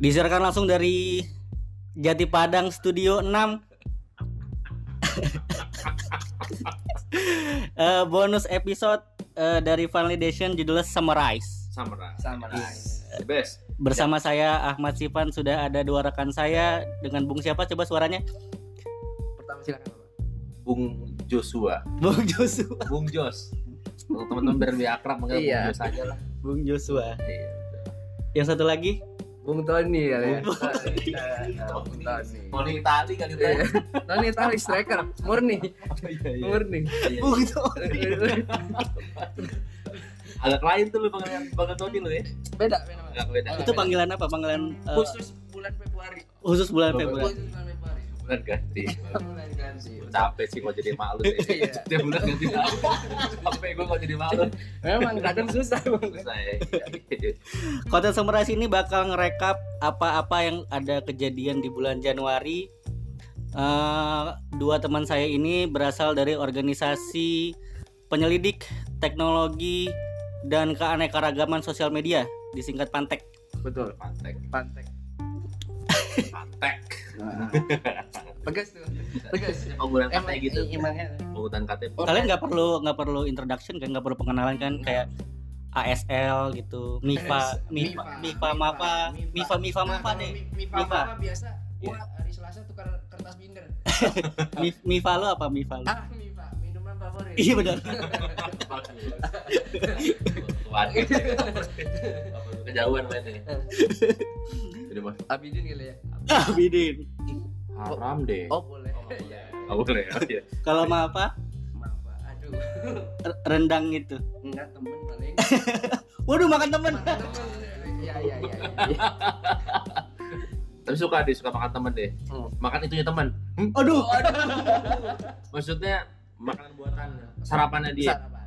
Disiarkan langsung dari Jati Padang Studio 6 Eh, bonus episode eh, dari Validation judulnya Summarize. Summarize. The best. Bersama saya Ahmad Sifan sudah ada dua rekan saya dengan Bung siapa coba suaranya? Pertama silakan. Bung Joshua. Bung Joshua. Bung Jos. Kalau teman-teman biar lebih akrab manggil Iya. Bung Jos aja lah. Bung Joshua. Iya. Yang satu lagi Bung Tony ya. Bung Tony. Bung Tony. Tony Itali kali itu. Iya. Tony Tony striker murni. Iya, Murni. iya. Bung Tony. Agak lain tuh lu panggilan panggilan Tony lu ya. Beda beda. Agak beda. Itu panggilan apa? Panggilan eh, khusus bulan Februari. khusus bulan. Februari. Khusus bulan Februari. Bulan ganti. Capek sih mau jadi malu deh. Iya. Setiap bulan ganti malu. Capek gue mau jadi malu. Memang kadang susah Bang. Saya. Konten Summarize ini bakal ngerekap apa-apa yang ada kejadian di bulan Januari. Eh, dua teman saya ini berasal dari organisasi penyelidik teknologi dan keanekaragaman sosial media, disingkat Pantek. Betul. Pantek. Pantek. Pantek. Tegas tuh. Tegas. Penggunaan kata gitu. Emangnya. Penggunaan KTP. Kalian nggak perlu nggak perlu introduction kan, nggak perlu pengenalan kan, kayak ASL gitu, MIFA, MIFA, MIFA, MAFA, MIFA, MIFA, MAFA deh. Mifa Mifa. Mafa biasa. Gua hari Selasa tukar kertas binder. Mi- MIFA lo apa MIFA lo? Ah, Mifa, minuman favorit. Iya benar. Kejauhan mainnya. Jadi mas Abidin kali ya. Abidin. haram deh. Oh, boleh. Iya. Oh, boleh ya. Iya. Kalau MAFA Mafa. Aduh. r- rendang gitu. Enggak temen paling. Waduh makan temen. Makan temen. Iya, iya, iya. iya. Tapi suka deh, suka makan temen deh. Hmm. Makan itunya teman. Aduh. Maksudnya makanan buatan sarapannya dia. Sarapan.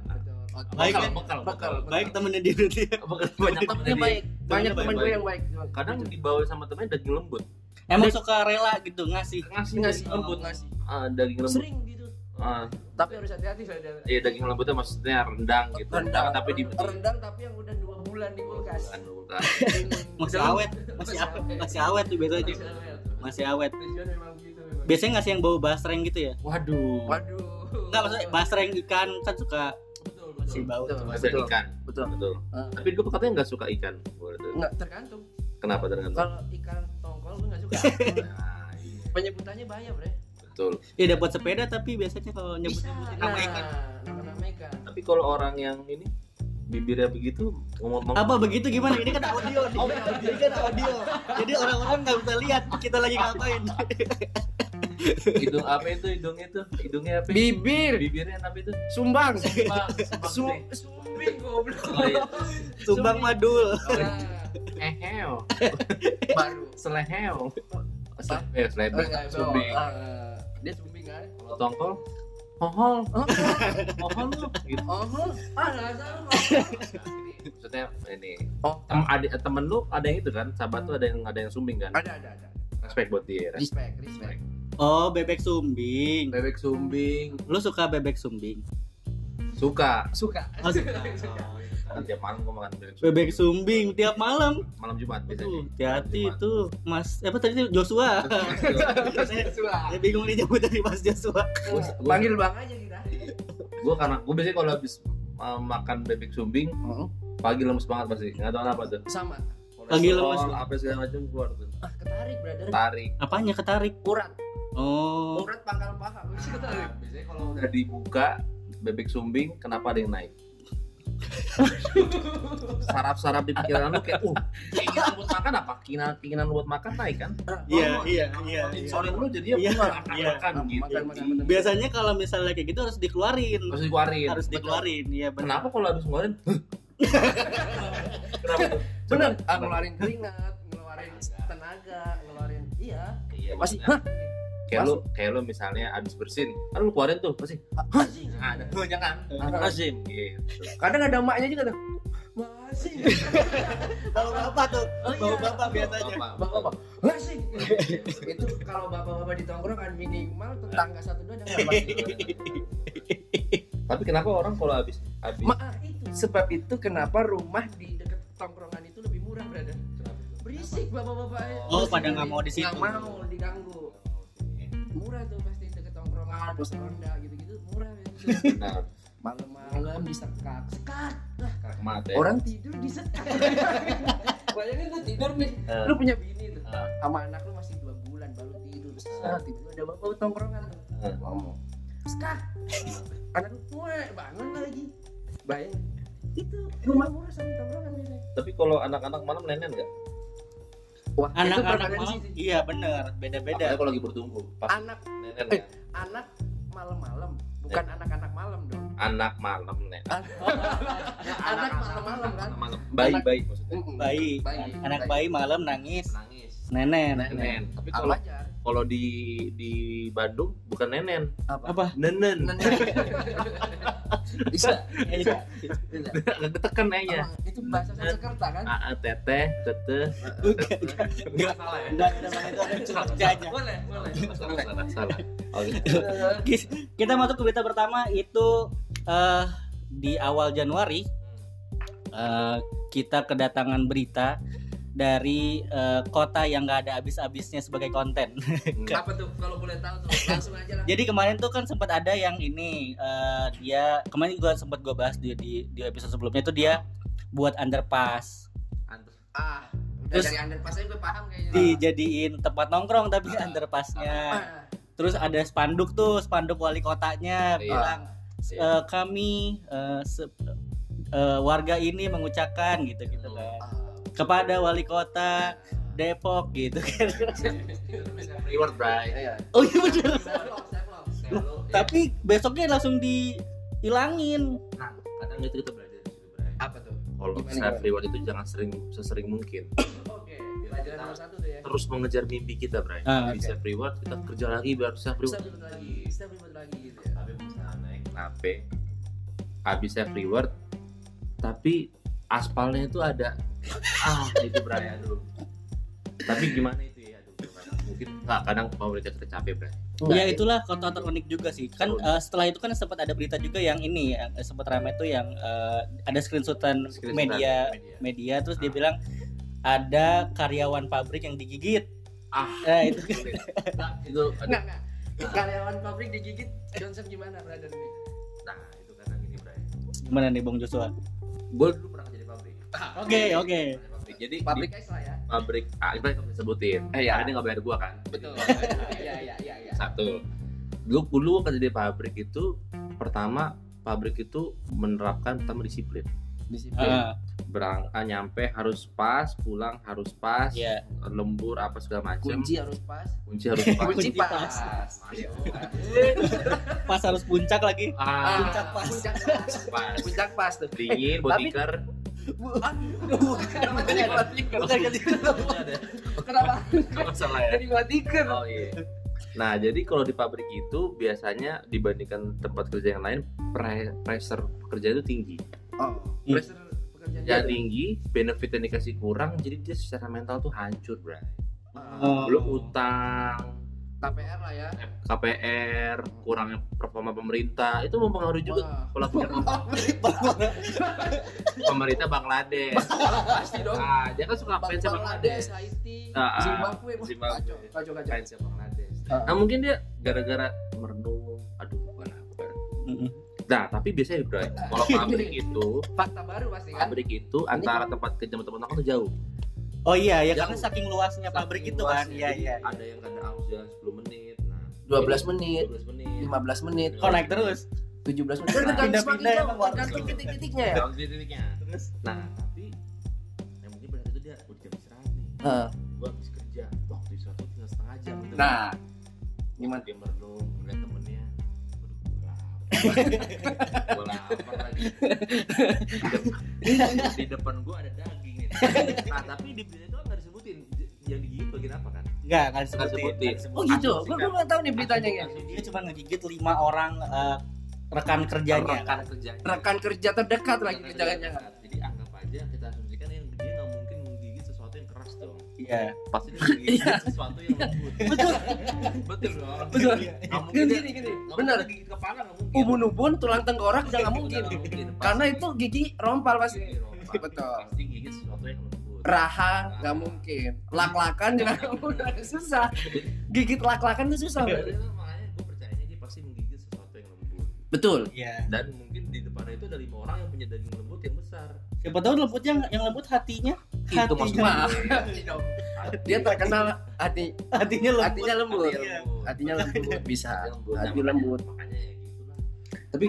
Baik, bekal, kan? bekal, Bekal. bekal. Baik temennya dia berarti. Bekal banyak temennya baik. Banyak Temennya temen gue yang baik. Kadang dibawa sama temennya daging lembut. Emang suka rela gitu ngasih. Ngasih Ngasih lembut. ngasih. Ah, daging lembut. Sering gitu. Ah, Tapi harus hati-hati saudara. iya daging lembutnya maksudnya rendang gitu. Rendang. tapi di rendang tapi yang udah dua bulan di kulkas. Masih awet, masih awet, masih awet tuh biasanya. Masih awet. Masih awet. Gitu. Biasanya ngasih yang bau basreng gitu ya. Waduh. Waduh. Enggak maksudnya basreng ikan kan suka Betul, betul. si bau Betul, tuh. Masih betul. ikan. Betul. Betul. Ah. Tapi gue katanya nggak suka ikan. Enggak tergantung. Kenapa tergantung? Kalau ikan tongkol gue nggak suka. Nah, iya. Penyebutannya bahaya, Bre. Betul. Ya dapat sepeda tapi biasanya kalau nyebut Bisa. nama ikan. Nama-nama ikan. Tapi kalau orang yang ini bibirnya begitu ngomong Apa begitu gimana? Ini kan audio nih. Ini kan audio. Jadi orang-orang nggak bisa lihat kita lagi ngapain. hidung apa itu? Hidungnya itu? Hidungnya apa Bibir. bibirnya apa itu? Sumbang. Sumbang, Su sumbang sumbing goblok. Oh, iya. Sumbang madul. Eheo baru. seleheo Se- eh Oh, enggak, sumbing. ah, dia sumbing kan? kalau tongkol hohol Oh, hohol lu. Gitu. Oh, ah, nggak tahu. maksudnya ini Oh, tem ada temen lu ada yang itu kan? Sahabat tuh ada yang ada yang sumbing kan? Ada, ada, ada. respect buat dia? Respect, respect. Oh, bebek sumbing. bebek sumbing Lu suka bebek sumbing? suka Suka. Oh, suka. kan tiap malam gua makan bebek sumbing Bebek sumbing tiap malam. malam jumat biasanya Tuh, hati-hati tuh, Mas. Apa tadi tuh Joshua? Saya bingung nih nyebut dari Mas Joshua. Gua- gua- Panggil bang aja kita. gue karena gue biasanya kalau habis uh, makan bebek sumbing pagi lemes banget pasti nggak tahu kenapa tuh Sama. Pagi lemes. apa segala macam keluar tuh Ah, ketarik, brother. tarik Apanya ketarik? Urat. Oh, Urat pangkal paha. Nah, biasanya kalau udah dibuka bebek sumbing kenapa ada yang naik saraf-saraf di pikiran lu kayak uh keinginan buat makan apa keinginan keinginan buat makan naik kan iya, iya, iya. iya. insulin lu jadi Iya, keluar iya. makan gitu Makan, makan, makan. Biasanya kalau misalnya kayak gitu harus dikeluarin. harus dikeluarin Harus dikeluarin, iya benar. kenapa kalau habis ngeluarin kenapa. Ah, ngeluarin keringat, ngeluarin tenaga, ngeluarin iya. iya Masih kayak lu kayak lu misalnya habis bersin kan lu keluarin tuh pasti Masih. nah, ada jangan Masih. gitu Kadang ada emaknya juga tuh. Masih. Bawa bapak tuh, Oh, bawa iya. bapak biasanya. Bapak. Bapak-bapak. Masih. Itu kalau bapak-bapak di tongkrongan minimal tetangga satu dua ada tapi kenapa orang kalau habis habis Ma, itu sebab itu kenapa rumah di dekat tongkrongan itu lebih murah, brother. Berisik. bapak-bapak Oh, pada nggak mau di situ. nggak mau diganggu murah tuh pasti itu ketongkrongan pos ronda gitu-gitu. Murah Benar. malam-malam disekak sekat. Lah Kak mate. orang tidur disekak bayangin lu tidur nih. Eh. lu punya bini tuh. Eh. sama anak lu masih dua bulan baru tidur. Sekat tiba ada bapak tongkrongan tuh. Eh. ngomong sekat. Anak lu muat bangun lagi. Bayangin. Itu rumah murah sama tongkrongan biasanya Tapi kalau anak-anak malam nenen nggak? Wah itu Anak-anak malam, sih iya bener, beda-beda. Apalagi kalau lagi bertumbuh. Pas anak Eh. anak malam-malam bukan anak-anak malam dong Anak malam nen. anak malam-malam kan Malam. Bayi bayi maksudnya. Bayi, Bayi. anak bayi malam nangis, Nangis. nenen. Nenen. Tapi kalau wajar kalau di di Bandung bukan nenen, Apa? nenen. bisa Iya. bisa Agak ketekan aja. Apa? itu bahasa Sanskerta kan A A teteh teteh. Enggak salah ya. Enggak, enggak, itu ada boleh boleh Salah salah salah. Gitu. Kita masuk ke berita pertama itu eh di awal Januari eh, kita kedatangan berita dari eh, kota yang nggak ada habis-habisnya sebagai konten. Enggak. apa tuh kalau boleh tahu tuh langsung aja lah Jadi kemarin tuh kan sempat ada yang ini eh, dia kemarin gua sempat gua bahas di, di di episode sebelumnya itu dia buat underpass ah udah Terus- dari underpass aja gue paham kayaknya dijadiin tempat nongkrong tapi underpassnya. Ah, Terus ada spanduk tuh spanduk wali kotanya Iya. bilang eh, kami eh, se- eh, warga ini mengucapkan gitu gitu kan ah. Kepada wali kota Depok gitu kan. Reward bray. Iya. Oh iya bener. Self-love, self-love. Kalau Tapi besoknya langsung dihilangin. nah, kadang itu kita belajar bray. apa tuh Kalau self reward itu jangan sering sesering mungkin. oke pelajaran nomor satu tuh ya Terus mengejar mimpi kita, Bray. Ah, Di oke. self reward kita kerja lagi biar self bisa reward ribet lagi bisa ribet lagi gitu ya Tapi misalnya naik kenapa? Habis self reward, tapi aspalnya itu ada ah itu Bray aduh. Tapi gimana itu ya? Aduh, kadang- mungkin nggak kadang pemerintah kita capek, Bray. Ya itulah kota terunik juga sih. Kan eh, setelah itu kan sempat ada berita juga yang ini yang eh, sempat ramai tuh yang eh, ada screenshotan Screenshotan media media. media terus dia Ah. bilang ada karyawan pabrik yang digigit. Ah. Nah, itu Nah, itu enggak enggak karyawan pabrik digigit Johnson gimana brother nih Nah, itu karena gini, Bray. gimana nih Bung Joshua? Gue Oke, oke. Jadi pabrik di es lah ya pabrik ah, itu yang bisa sebutin. Eh, iya. Karena dia nggak bayar gua kan. betul. Iya iya iya iya satu. Dulu dulu gua kerja di pabrik itu pertama pabrik itu menerapkan pertama disiplin. Disiplin. Ah, berangkat nyampe harus pas pulang harus pas ya. lembur apa segala macam kunci harus pas. Kunci harus pas. Kunci pas, pas. Pas harus puncak lagi. ah, Puncak pas. puncak pas. Pas. Puncak pas tuh. Dingin Tapi- botiker kenapa Bukan kan kenapa Nggak salah ya jadi oh iya nah jadi kalau di pabrik itu biasanya dibandingkan tempat kerja yang lain pre- pressure pekerja itu tinggi oh Hmm. pressure pekerjaan ya tinggi benefit yang dikasih kurang jadi dia secara mental tuh hancur bro Oh. belum utang KPR lah ya KPR kurangnya performa pemerintah itu mempengaruhi juga pola pikir pemerintah Bangladesh pasti dong ah dia kan suka fansnya Bangladesh, Bangladesh Haiti, Ah, ah. Zimbabwe, Zimbabwe. kacau, kacau, kacau. fansnya Bangladesh Ah. nah mungkin dia gara-gara merenung aduh kenapa Mm-mm. nah tapi biasanya bro kalau pabrik itu Fakta baru pasti kan? pabrik itu antara tempat kerja sama tempat nongkrong tuh jauh Oh iya, ya karena saking luasnya pabrik Saking itu kan. Iya, jadi iya. ada yang kadang harus jalan 10 menit nah. 12 menit, 12 menit. 15 menit, Kok naik terus? 17 menit. Nah, pindah-pindah emang tergantung titik-titiknya. Ya. Jalan titiknya. Terus? Nah tapi yang mungkin pada itu dia udah jam istirahat nih. Nah, gua habis kerja. Waktu istirahat tuh tinggal setengah jam. Gitu. Nah, gimana? dia merenung melihat temennya. Gua lapar. Lagi. Di depan, gua ada daging nih nah tapi di berita itu kan nggak disebutin yang digigit bagian apa kan enggak, enggak Nggak disebutin. disebutin. nggak Oh gitu, gua gua nggak tahu nih beritanya ya. Dia cuma ngegigit lima orang eh, rekan kerjanya. rekan kerjanya Rekan kerja terdekat lagi Rekan jangan-jangan. kerja. jadi anggap aja kita asumsikan yang dia nggak mungkin menggigit sesuatu yang keras dong Iya. pasti dia menggigit sesuatu yang lembut Betul. betul dong Betul. nggak mungkin Gini gini gini. nggak Benar. gigit kepala nggak mungkin Ubun-ubun tulang tengkorak jangan mungkin. Nggak mungkin. Karena itu gigi rompal pasti. Gigit rompak. Betul. pasti gigit sesuatu yang lembut rahang nggak mungkin lak-lakan juga nggak susah gigit lak-lakan tuh susah Makanya gue percayanya dia pasti menggigit sesuatu yang lembut. betul Iya. Dan mungkin di depannya itu ada lima orang yang punya daging lembut yang besar. Siapa tahu lembutnya yang lembut hatinya. Itu maksudnya. Hatinya. dia terkenal hati Hatinya lembut. hatinya lembut Iya. hatinya lembut bisa lembut. hati Nah, lembut Makanya ya gitu lah. Tapi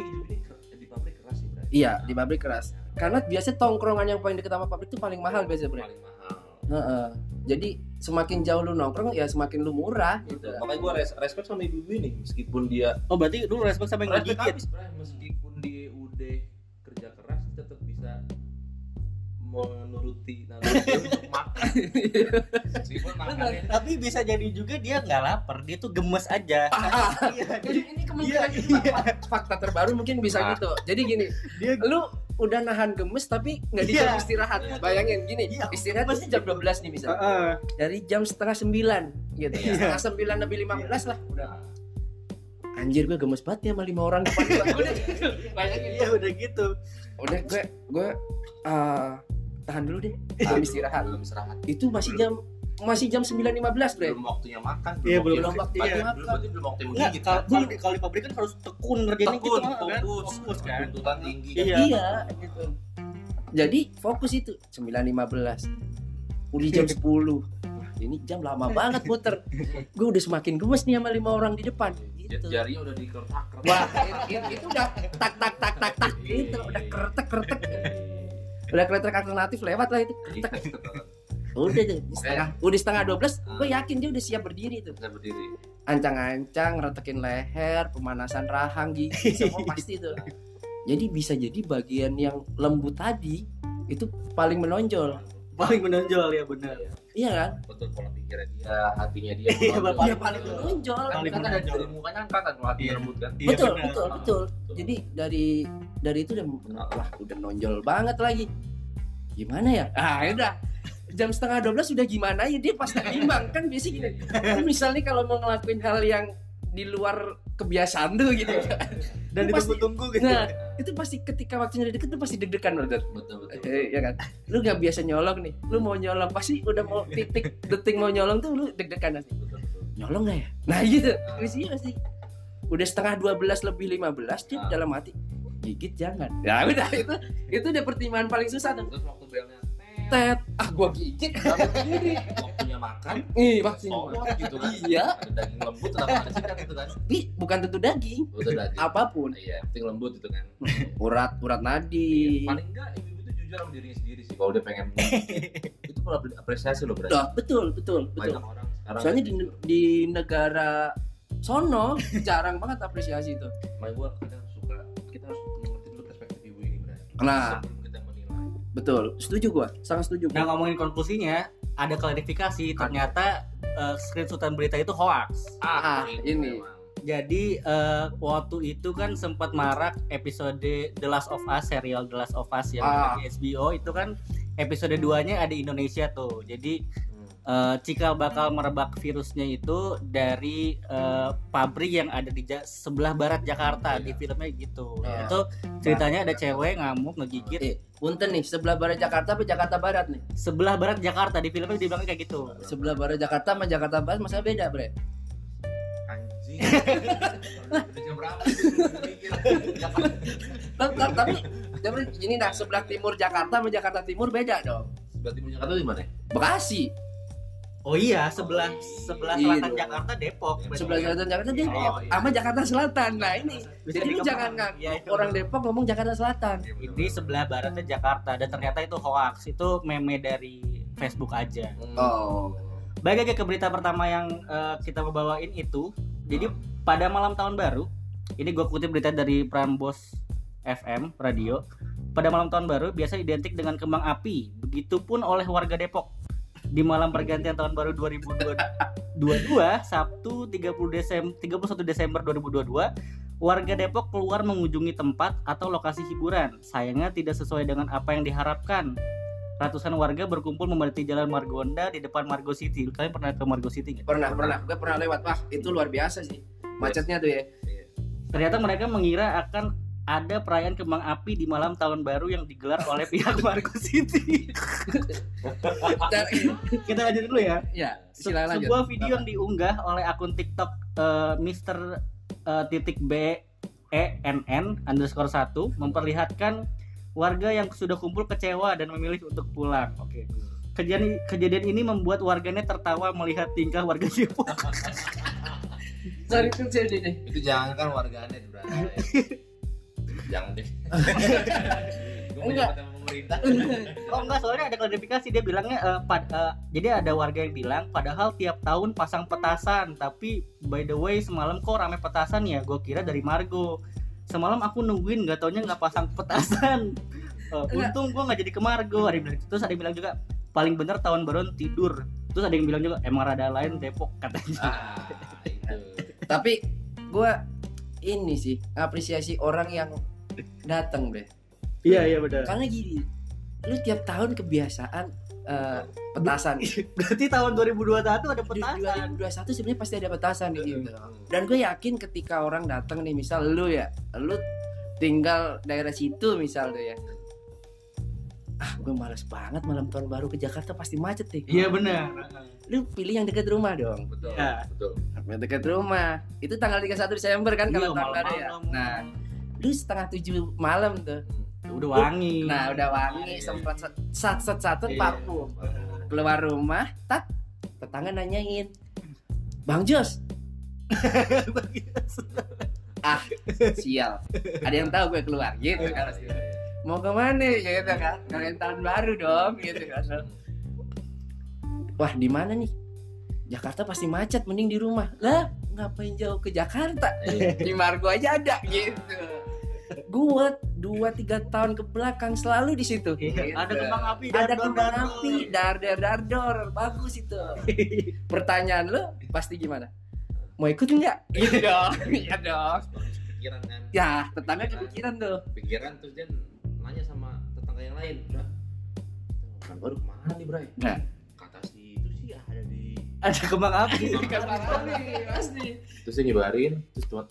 di pabrik keras sih, iya di pabrik keras karena biasa tongkrongan yang paling dekat sama pabrik itu paling mahal biasa bre Paling mahal. Heeh. jadi semakin jauh lu nongkrong ya semakin lu murah gitu Makanya gue respect sama ibu ini meskipun dia Oh berarti lu respect sama yang respect habis, meskipun dia udah kerja keras tetap bisa menuruti naluri untuk makan. Tapi bisa jadi juga dia nggak lapar, dia tuh gemes aja. Iya, Jadi ini kemungkinan Iya, fak- fakta terbaru mungkin bisa Nah. gitu. Jadi gini, Dia lu udah nahan gemes tapi nggak di Iya. jam istirahat. Bayangin gini, Iya, istirahat pasti jam 12 nih misalnya. Heeh. Dari jam setengah sembilan gitu. Iya. Setengah sembilan lebih 15 lah udah. Anjir gue gemes banget ya sama lima orang depan gua. Udah. Bayangin. Iya udah gitu. Udah gue gue eh, tahan dulu deh. Jam istirahat. belum istirahat. Itu masih jam masih jam 9.15 bre. Belum waktunya makan. Iya, belum Belum waktu- waktunya iya, makan. Belum belum waktu Enggak, menggigit. kalau kan? kalau di, kalau di pabrik kan harus tekun ngerjainnya gitu tekun, kan. fokus, Fokus kan. tuntutan tinggi. Iya. Iya, gitu. Jadi fokus itu 9.15. Udah jam 10. Wah, ini jam lama banget muter. Gue udah semakin gemes nih sama lima orang di depan. Gitu. Jarinya udah dikertak Wah, itu, itu udah tak tak tak tak tak gitu, udah keretek keretek. Udah keretek alternatif lewat lah itu. Iya, Keretek. Udah di setengah, udah setengah 12, gue yakin dia udah siap berdiri tuh. Bisa berdiri. Ancang-ancang, retekin leher, pemanasan rahang gigi, semua pasti tuh. Jadi bisa jadi bagian yang lembut tadi itu paling menonjol. Paling menonjol ya benar. Iya kan? Betul pola pikirnya dia, hatinya dia. Iya. Iya paling menonjol. Kan Paling kan ada dari mukanya angkat kan kalau hatinya Iya. lembut kan. Iya, betul, benar. betul, betul. Jadi dari dari itu udah wah udah nonjol banget lagi. Gimana ya? Ah, udah. Jam setengah 12 sudah gimana ya dia pasti imbang kan biasa gini. Kan misalnya kalau mau ngelakuin hal yang di luar kebiasaan tuh gitu. Dan Itu pasti- ditunggu-tunggu gitu. Nah, itu pasti ketika waktunya udah deket tuh pasti deg-degan banget. Betul betul. Ya kan? Lu nggak biasa nyolong nih. Lu mau nyolong pasti udah mau titik detik mau nyolong tuh lu deg-degan nanti. Betul betul. nyolong nggak ya? Nah gitu, Biasanya pasti udah setengah 12 lebih 15 dia Ah. dalam hati gigit jangan. Ya udah itu itu udah pertimbangan paling susah tuh. Terus waktu belnya Tet, ah gua gigit. waktunya makan Ih, vaksin. gitu kan. Iya, Ada daging lembut atau apa sih kan gitu kan. tapi bukan tentu daging, Betul daging. apa pun. Iya, penting lembut itu kan. Urat, urat nadi. Paling enggak ibu-ibu itu jujur sama dirinya sendiri sih kalau dia pengen itu kalau apresiasi loh berarti. Betul, betul, betul. Banyak orang sekarang Soalnya di, di negara sono jarang banget apresiasi itu. Makanya gue kadang suka kita harus mengerti dulu perspektif ibu ini berarti. Nah. Betul, setuju gua, sangat setuju. Nah Gua. ngomongin konklusinya, ada klarifikasi ternyata eh, screenshotan berita itu hoax. Ah, ini. memang. Jadi eh, waktu itu kan sempat marak episode The Last of Us, serial The Last of Us yang Ah. HBO itu kan episode 2-nya ada di Indonesia tuh. Jadi Hmm. eh, cikal bakal merebak virusnya itu dari eh, pabrik yang ada di ja- sebelah barat Jakarta di filmnya gitu. Iya. Itu ceritanya ada cewek ngamuk ngegigit Eh, punten nih, sebelah barat Jakarta apa Jakarta Barat nih? sebelah barat Jakarta di filmnya dibilangnya kayak gitu. Sebelah barat Jakarta sama Jakarta Barat masalah beda, Bre. Anjing. Udah jam berapa? Gua mikir. Tapi, tapi, tapi ini nah sebelah timur Jakarta sama Jakarta Timur beda dong. Berarti punya kata di mana? Bekasi, Oh iya, sebelah sebelah Iya selatan dong. Jakarta Depok. sebelah selatan Jakarta Depok, Oh, iya. sama Jakarta Selatan. Nah ini, Bisa jadi lu jangan nggak Iya, itu. orang Depok ngomong Jakarta Selatan. Ini sebelah baratnya Jakarta dan ternyata itu hoax. Itu meme dari Facebook aja. Oh, Baik lagi ke berita pertama yang eh, kita mau bawain itu. Jadi pada malam tahun baru, ini gue kutip berita dari Prambos FM radio. Pada malam tahun baru biasa identik dengan kembang api. Begitupun oleh warga Depok. Di malam pergantian tahun baru 2022 Sabtu 30 Desember 31 Desember 2022 warga Depok keluar mengunjungi tempat atau lokasi hiburan. Sayangnya tidak sesuai dengan apa yang diharapkan. Ratusan warga berkumpul memadati jalan Margonda di depan Margo City. Kalian pernah ke Margo City nggak? pernah pernah, gue pernah lewat. Wah itu luar biasa sih, macetnya tuh ya. Ternyata mereka mengira akan ada perayaan kembang api di malam tahun baru yang digelar oleh pihak Margo City. Kita lanjut dulu ya. ya, Se- silakan lanjut. sebuah video yang diunggah oleh akun TikTok eh, Mister eh, titik B E N N underscore satu memperlihatkan warga yang sudah kumpul kecewa dan memilih untuk pulang. Oke. Kejadian kejadian ini membuat warganet tertawa melihat tingkah warga Depok. Sorry itu deh. Itu jangan kan warganet, Bray. jangan deh. Gue Enggak. pemerintah. Oh enggak, soalnya ada klarifikasi dia bilangnya eh, pad- eh, jadi ada warga yang bilang padahal tiap tahun pasang petasan, tapi by the way semalam kok rame petasan ya? Gue kira dari Margo. Semalam aku nungguin nggak taunya nggak pasang petasan. Enggak. untung gue nggak jadi ke Margo. Ada yang bilang gitu. Terus ada yang bilang juga paling bener tahun baruan tidur. Terus ada yang bilang juga emang rada lain Depok katanya. Ah, itu. Tapi gua ini sih apresiasi orang yang datang deh. Iya iya benar. Karena gini, lu tiap tahun kebiasaan eh, petasan. Berarti tahun 2021 ada petasan. 2021 sebenarnya pasti ada petasan di situ. Dan gue yakin ketika orang datang nih, misal lu ya, lu tinggal daerah situ misal tuh ya. Ah, gue males banget malam tahun baru ke Jakarta pasti macet deh. Iya benar. Lu pilih yang dekat rumah dong. Betul. Ya. Betul. Yang dekat rumah. Itu tanggal 31 Desember kan Iya, kalau tahun baru ya. Nah, lu setengah tujuh malam tuh. Udah wangi. Nah, udah wangi, semprot sat sat Iya. parfum. Keluar rumah, tak tetangga nanyain, Bang Jos, ah sial, ada yang tahu gue keluar gitu kan. Mau ke mana gitu kan? Kalian tahun baru dong gitu kan. Wah di mana nih? Jakarta pasti macet, mending di rumah. Lah, ngapain jauh ke Jakarta? Di Margo aja ada gitu. Gua dua tiga tahun ke belakang selalu di situ. Iya, ada kembang api, ada dardor, kembang dardor. api, dar dar dar dor, bagus itu. Pertanyaan lu pasti gimana? Mau ikut enggak? Gitu dong, iya dong. Pikiran kan. Ya, tetangga kepikiran tuh. Pikiran terus dia nanya sama tetangga yang lain, Bra. Kan baru ke mana nih, Bray? Nah. Kata si itu sih ada di Ada kembang api. Kembang api pasti. terus dia nyebarin terus tuh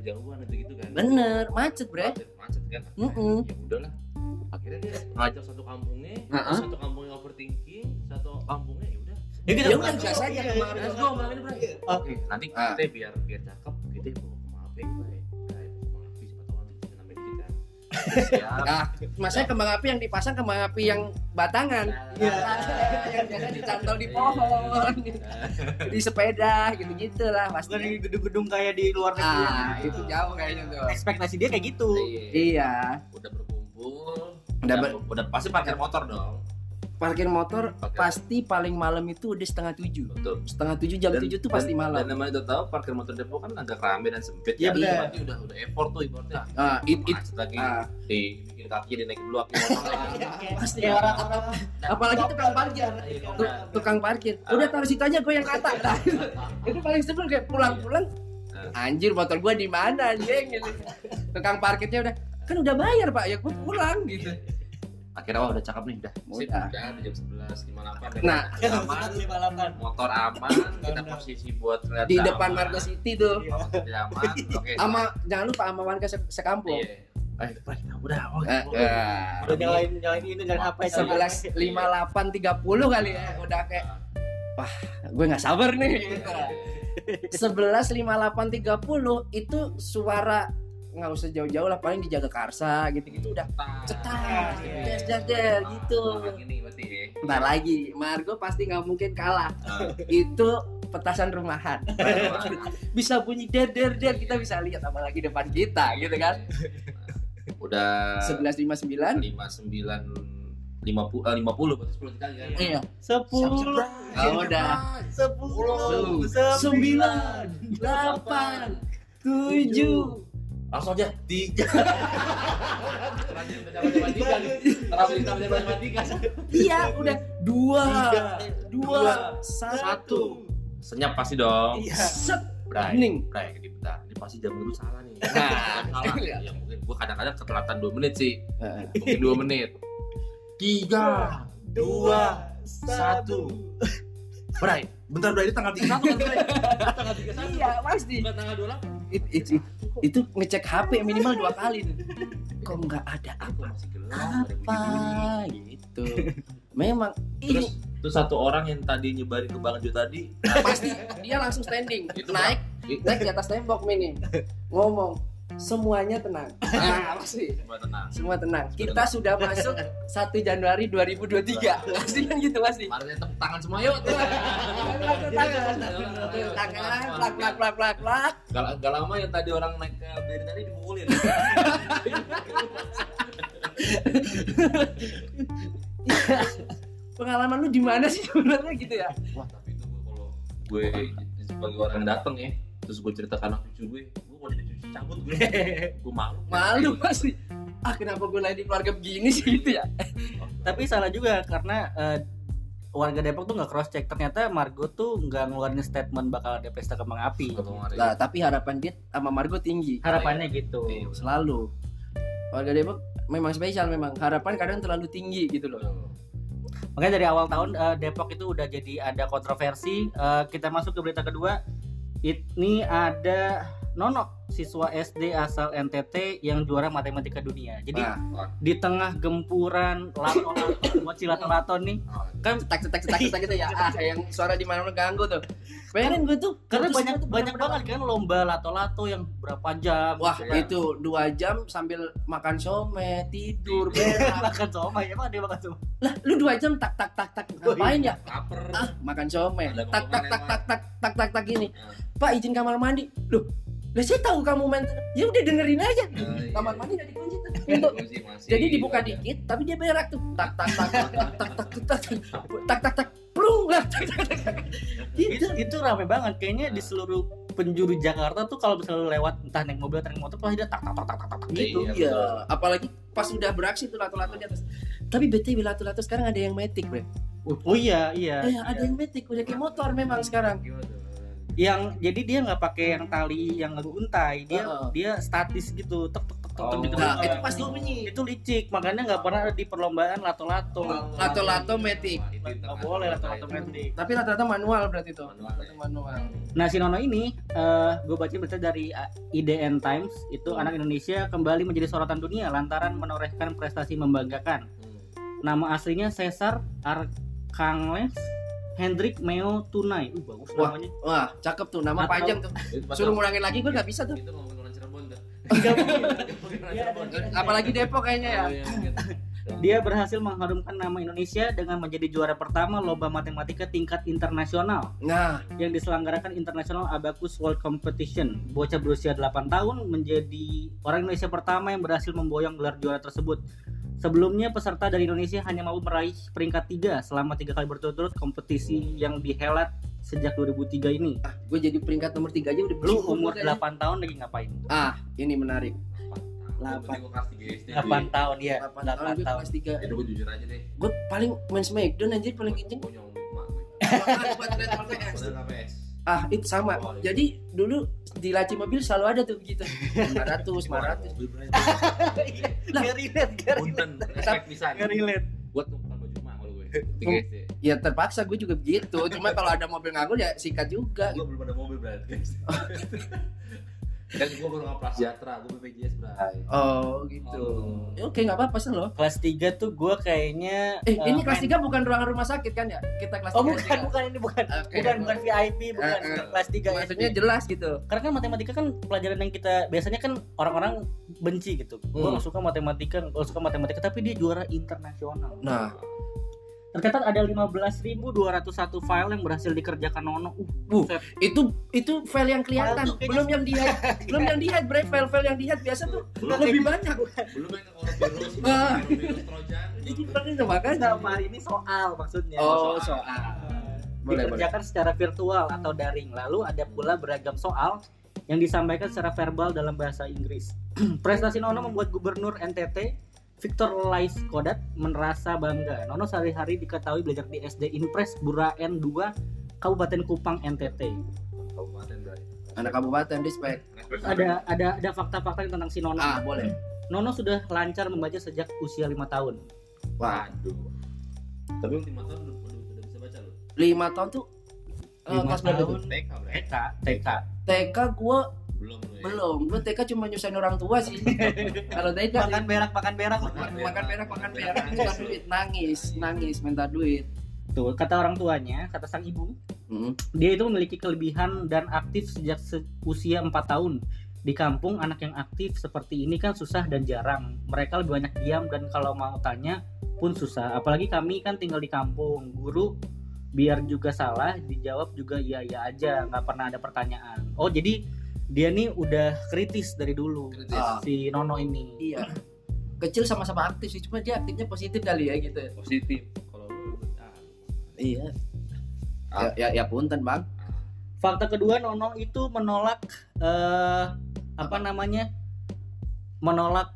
kejauhan itu gitu kan Bener, macet bre. macet, macet kan Mm-mm. ya udahlah akhirnya dia ngajak satu kampungnya Uh-uh. satu kampungnya overthinking satu kampungnya ya udah Ya kita Ya udah, gas aja Iya, kemarin. iya. let's go malam ini bro Oke. nanti Ah. kita biar biar cakep kita bawa kan siap Ah, masanya kembang api yang dipasang kembang api yang batangan. Iya. yang biasa dicantol di pohon, di sepeda gitu-gitu lah pasti. Bukan di gedung-gedung kayak di luar negeri. Ah, itu jauh kayaknya tuh. Ekspektasi dia kayak gitu. Iya. Iya, udah berkumpul Udah udah, ber- udah pasti parkir motor dong parkir motor Parkir. pasti paling malam itu udah setengah tujuh. betul Setengah tujuh jam Dan- tujuh tuh dan- pasti Dan malam. namanya udah tahu parkir motor Depok kan agak rame dan sempit. Iya, kan? benar. Berarti udah udah effort tuh ibaratnya. Ah, it, it, lagi ah. di bikin kaki dinaikin dulu aki motor lagi. pasti. Kayak orang-orang Apalagi tukang parkir. Tu- tukang parkir. Udah taruh situ aja gue yang kata. Itu paling sebel kayak pulang-pulang. Anjir motor gue di mana anjing gitu. Tukang parkirnya udah kan udah bayar pak ya gue pulang gitu. Akhirnya wah udah cakep nih udah. Sip, Udah. udah di jam 11 58 Nah. aman, motor aman, kita posisi buat ngeliat Di depan Margo City tuh. Tidak aman. Oke. Sama jangan lupa sama warga se- sekampung. Iya. Eh, udah. Eh. udah nyalain nyalain ini nyalain apa ya? sebelas lima delapan tiga puluh kali ya udah kayak wah gue nggak sabar nih sebelas lima delapan tiga puluh itu suara nggak usah jauh-jauh lah paling dijaga karsa gitu-gitu udah. Cetar des des des gitu. Nah, Ini berarti ya. Bentar lagi Margo pasti nggak mungkin kalah. Itu petasan rumahan. Bisa bunyi der der der kita bisa lihat apalagi depan kita gitu kan. Udah sebelas lima sembilan. 59 50 eh, 50 berarti 10 kali kan. iya. Sepuluh. Oh, udah. Sepuluh. sembilan. Delapan. Tujuh Langsung aja tiga. Tiga tiga. Iya, udah dua, Tiga. dua, satu, Senyap pasti dong. Iya. set, hening. Bray, ini bentar. Ini pasti jam dulu salah nih. Nah, salah. iya. Ya mungkin gua kadang-kadang ketelatan 2 menit sih. Mungkin 2 menit. Tiga, Dua. Satu. Bray, bentar Bray, ini tanggal 31 kan Bray? Tanggal 31. Iya, pasti. Bukan tanggal 28. It- it- it- itu ngecek HP minimal dua kali. Tuh. kok nggak ada Itu apa? apa gitu? Memang. Terus ini terus satu orang yang tadi nyebarin ke Bang Jo tadi pasti. Dia langsung standing. Itu naik. Naik di atas tembok minim ngomong semuanya tenang. Nah pasti Coba tenang. semua tenang. Kita sudah masuk 1 Januari 2023 pasti kan gitu pasti Mari tepuk tangan semua yuk. tangan plak plak plak plak plak Gak, lama yang tadi orang naik ke berdiri tadi dipukulin. pengalaman lu di mana sih sebenarnya gitu ya? Wah tapi itu gue kalau gue sebagai orang yang dateng ya, terus gue cerita ke anak cucu gue, cabut gue, gue malu. malu pasti ah kenapa gue lahir di keluarga begini sih gitu ya Tapi salah juga karena eh, warga Depok tuh nggak cross check. Ternyata Margo tuh nggak ngeluarin statement bakal ada pesta kembang api. lah tapi harapan dia sama Margo tinggi Harapannya gitu. Iya. selalu warga Depok memang spesial memang harapan kadang terlalu tinggi gitu loh Makanya dari awal tahun eh, Depok itu udah jadi ada kontroversi. Eh, kita masuk ke berita kedua. Ini ada Nono, siswa SD asal NTT yang juara matematika dunia. Jadi nah, di tengah gempuran lato-lato, mochi lato-lato nih, kan cetak cetak cetak cetak gitu ya. Ah yang suara di mana mana ganggu tuh. Pengen gue tuh karena banyak tuh banyak banget kan lomba lato-lato yang berapa jam. Wah gitu kan. itu dua jam sambil makan some tidur berak makan somai emang dia makan somai. lah lu dua jam tak tak tak tak ngapain ya? Laper. ah makan some Ada tak tak tak tak tak tak tak tak gini. Pak izin kamar mandi. Loh lah saya tahu kamu main ya udah dengerin aja Ah, iya. kamar mandi udah dikunci pintu jadi dibuka ada. dikit tapi dia berak tuh tak tak tak tak tak tak tak tak tak tak lah tak, tak, tak, tak. itu gitu itu rame banget kayaknya di seluruh penjuru Jakarta tuh kalau misalnya lewat entah naik mobil atau naik motor pasti dia tak tak tak tak tak tak gitu. Iya, Iya, apalagi pas udah beraksi tuh lato-lato di atas. Tapi BTW lato-lato sekarang ada yang metik, Bre. Oh iya iya. Eh, ada yang metik, udah kayak motor memang sekarang. Yang jadi dia nggak pakai yang tali yang untai, dia Heeh. dia statis gitu, tek tek tek tek Oh. gitu. Nah, Nah, itu pasti bunyi. itu licik, makanya nggak pernah ada di perlombaan lato-lato. Lato-lato metik. Itu Nggak boleh lato-lato tengah- metik. Tapi rata-rata manual berarti itu. Manual, Rata-rata manual. Nah si Nono ini, eh gue baca berita dari uh, IDN Times, itu anak Indonesia kembali menjadi sorotan dunia lantaran menorehkan prestasi membanggakan. Hmm. Nama aslinya Cesar Arcangles Hendrik Meo Tunai. Uh, bagus Wah. namanya. Wah, cakep tuh, nama Atau- panjang tuh. Suruh ngurangin lagi gue nggak bisa tuh. Itu ngomongin orang Cirebon tuh. Iya, Apalagi Depok kayaknya ya. Oh, iya, mungkin. Dia berhasil mengharumkan nama Indonesia dengan menjadi juara pertama lomba matematika tingkat internasional Nah, yang diselenggarakan International Abacus World Competition. Bocah berusia 8 tahun menjadi orang Indonesia pertama yang berhasil memboyong gelar juara tersebut. Sebelumnya peserta dari Indonesia hanya mampu meraih peringkat 3 selama tiga kali berturut-turut kompetisi yang dihelat sejak 2003 ini. gue jadi peringkat nomor 3 aja udah Lu umur kayaknya. 8 tahun lagi ngapain? Ah, ini menarik. Delapan. Gue kelas 3 SD. 8 tahun ya, 8 tahun 8 gue tahun. kelas 3. Itu gue jujur aja deh. Gue paling main Smackdown anjir paling kenceng. Gue nyolong emak gue. Buat. Ah, itu sama. Oh, iya. Jadi dulu di laci mobil selalu ada tuh begitu. 500, 500. Mobil berani. Lah. Relate, relate. Respect pisan. Relate. Tuh bukan baju emak kalau gue. 3 SD. Ya terpaksa gue juga begitu. Cuma kalau ada mobil nganggur ya sikat juga. Gue belum ada mobil berarti Dan gue baru nggak Prasejahtera, gue BPJS berarti. Oh gitu. Oh. Ya, Oke nggak apa-apa sih loh. Kelas 3 tuh gue kayaknya Eh ini eh, kelas main- 3 bukan ruangan rumah sakit kan ya? Kita kelas 3 Oh bukan, bukan ini bukan. Oke. Bukan bukan VIP, bukan Eh, eh. kelas 3 Maksudnya jelas gitu. Karena kan matematika kan pelajaran yang kita biasanya kan orang-orang benci gitu. Gue Hmm. gak suka matematika, gak suka matematika tapi dia juara internasional. Nah, Tercatat ada 15.201 file yang berhasil dikerjakan Nono. Uh, Uh, itu itu file yang kelihatan, File belum yang di belum yang di bre file-file yang di biasa tuh Belum lebih banyak. belum yang virus, Ah. virus trojan. Kan itu makanya. Sama ini soal maksudnya. Oh, soal. soal. Boleh, boleh. dikerjakan secara virtual atau daring. Lalu ada pula beragam soal yang disampaikan secara verbal dalam bahasa Inggris. Prestasi Nono membuat Gubernur NTT Victor Laiskodat merasa bangga. Nono sehari-hari diketahui belajar di SD Impres Buraen 2 Kabupaten Kupang NTT. Kabupaten berarti. Anak kabupaten respect. Ada ada ada fakta-fakta tentang si Nono. Ah, boleh. Nono sudah lancar membaca sejak usia lima tahun. Wah, Waduh. Tapi lu 5 tahun udah, udah, bisa baca lu. lima tahun tuh eh, Lima kelas berapa tuh? tahun. TK. TK, TK. TK gua belum lu ya? belum. Gue TK cuma nyusahin orang tua sih. Kalau TK makan berak makan berak. Makan makan perak makan perak minta duit nangis. Nangis minta duit. Tuh kata orang tuanya kata sang ibu Hmm. dia itu memiliki kelebihan dan aktif sejak se- usia 4 tahun. Di kampung anak yang aktif seperti ini kan susah dan jarang. Mereka lebih banyak diam dan kalau mau tanya pun susah. Apalagi kami kan tinggal di kampung. Guru biar juga salah dijawab juga iya iya aja. Nggak pernah ada pertanyaan. Oh jadi dia nih udah kritis dari dulu Kritis. Ah. si Nono ini. Iya. Kecil sama-sama aktif sih cuma dia aktifnya positif kali ya gitu positif kalau lu ah, iya. Ah. ya, ya ya punten bang. Fakta kedua Nono itu menolak eh, apa namanya menolak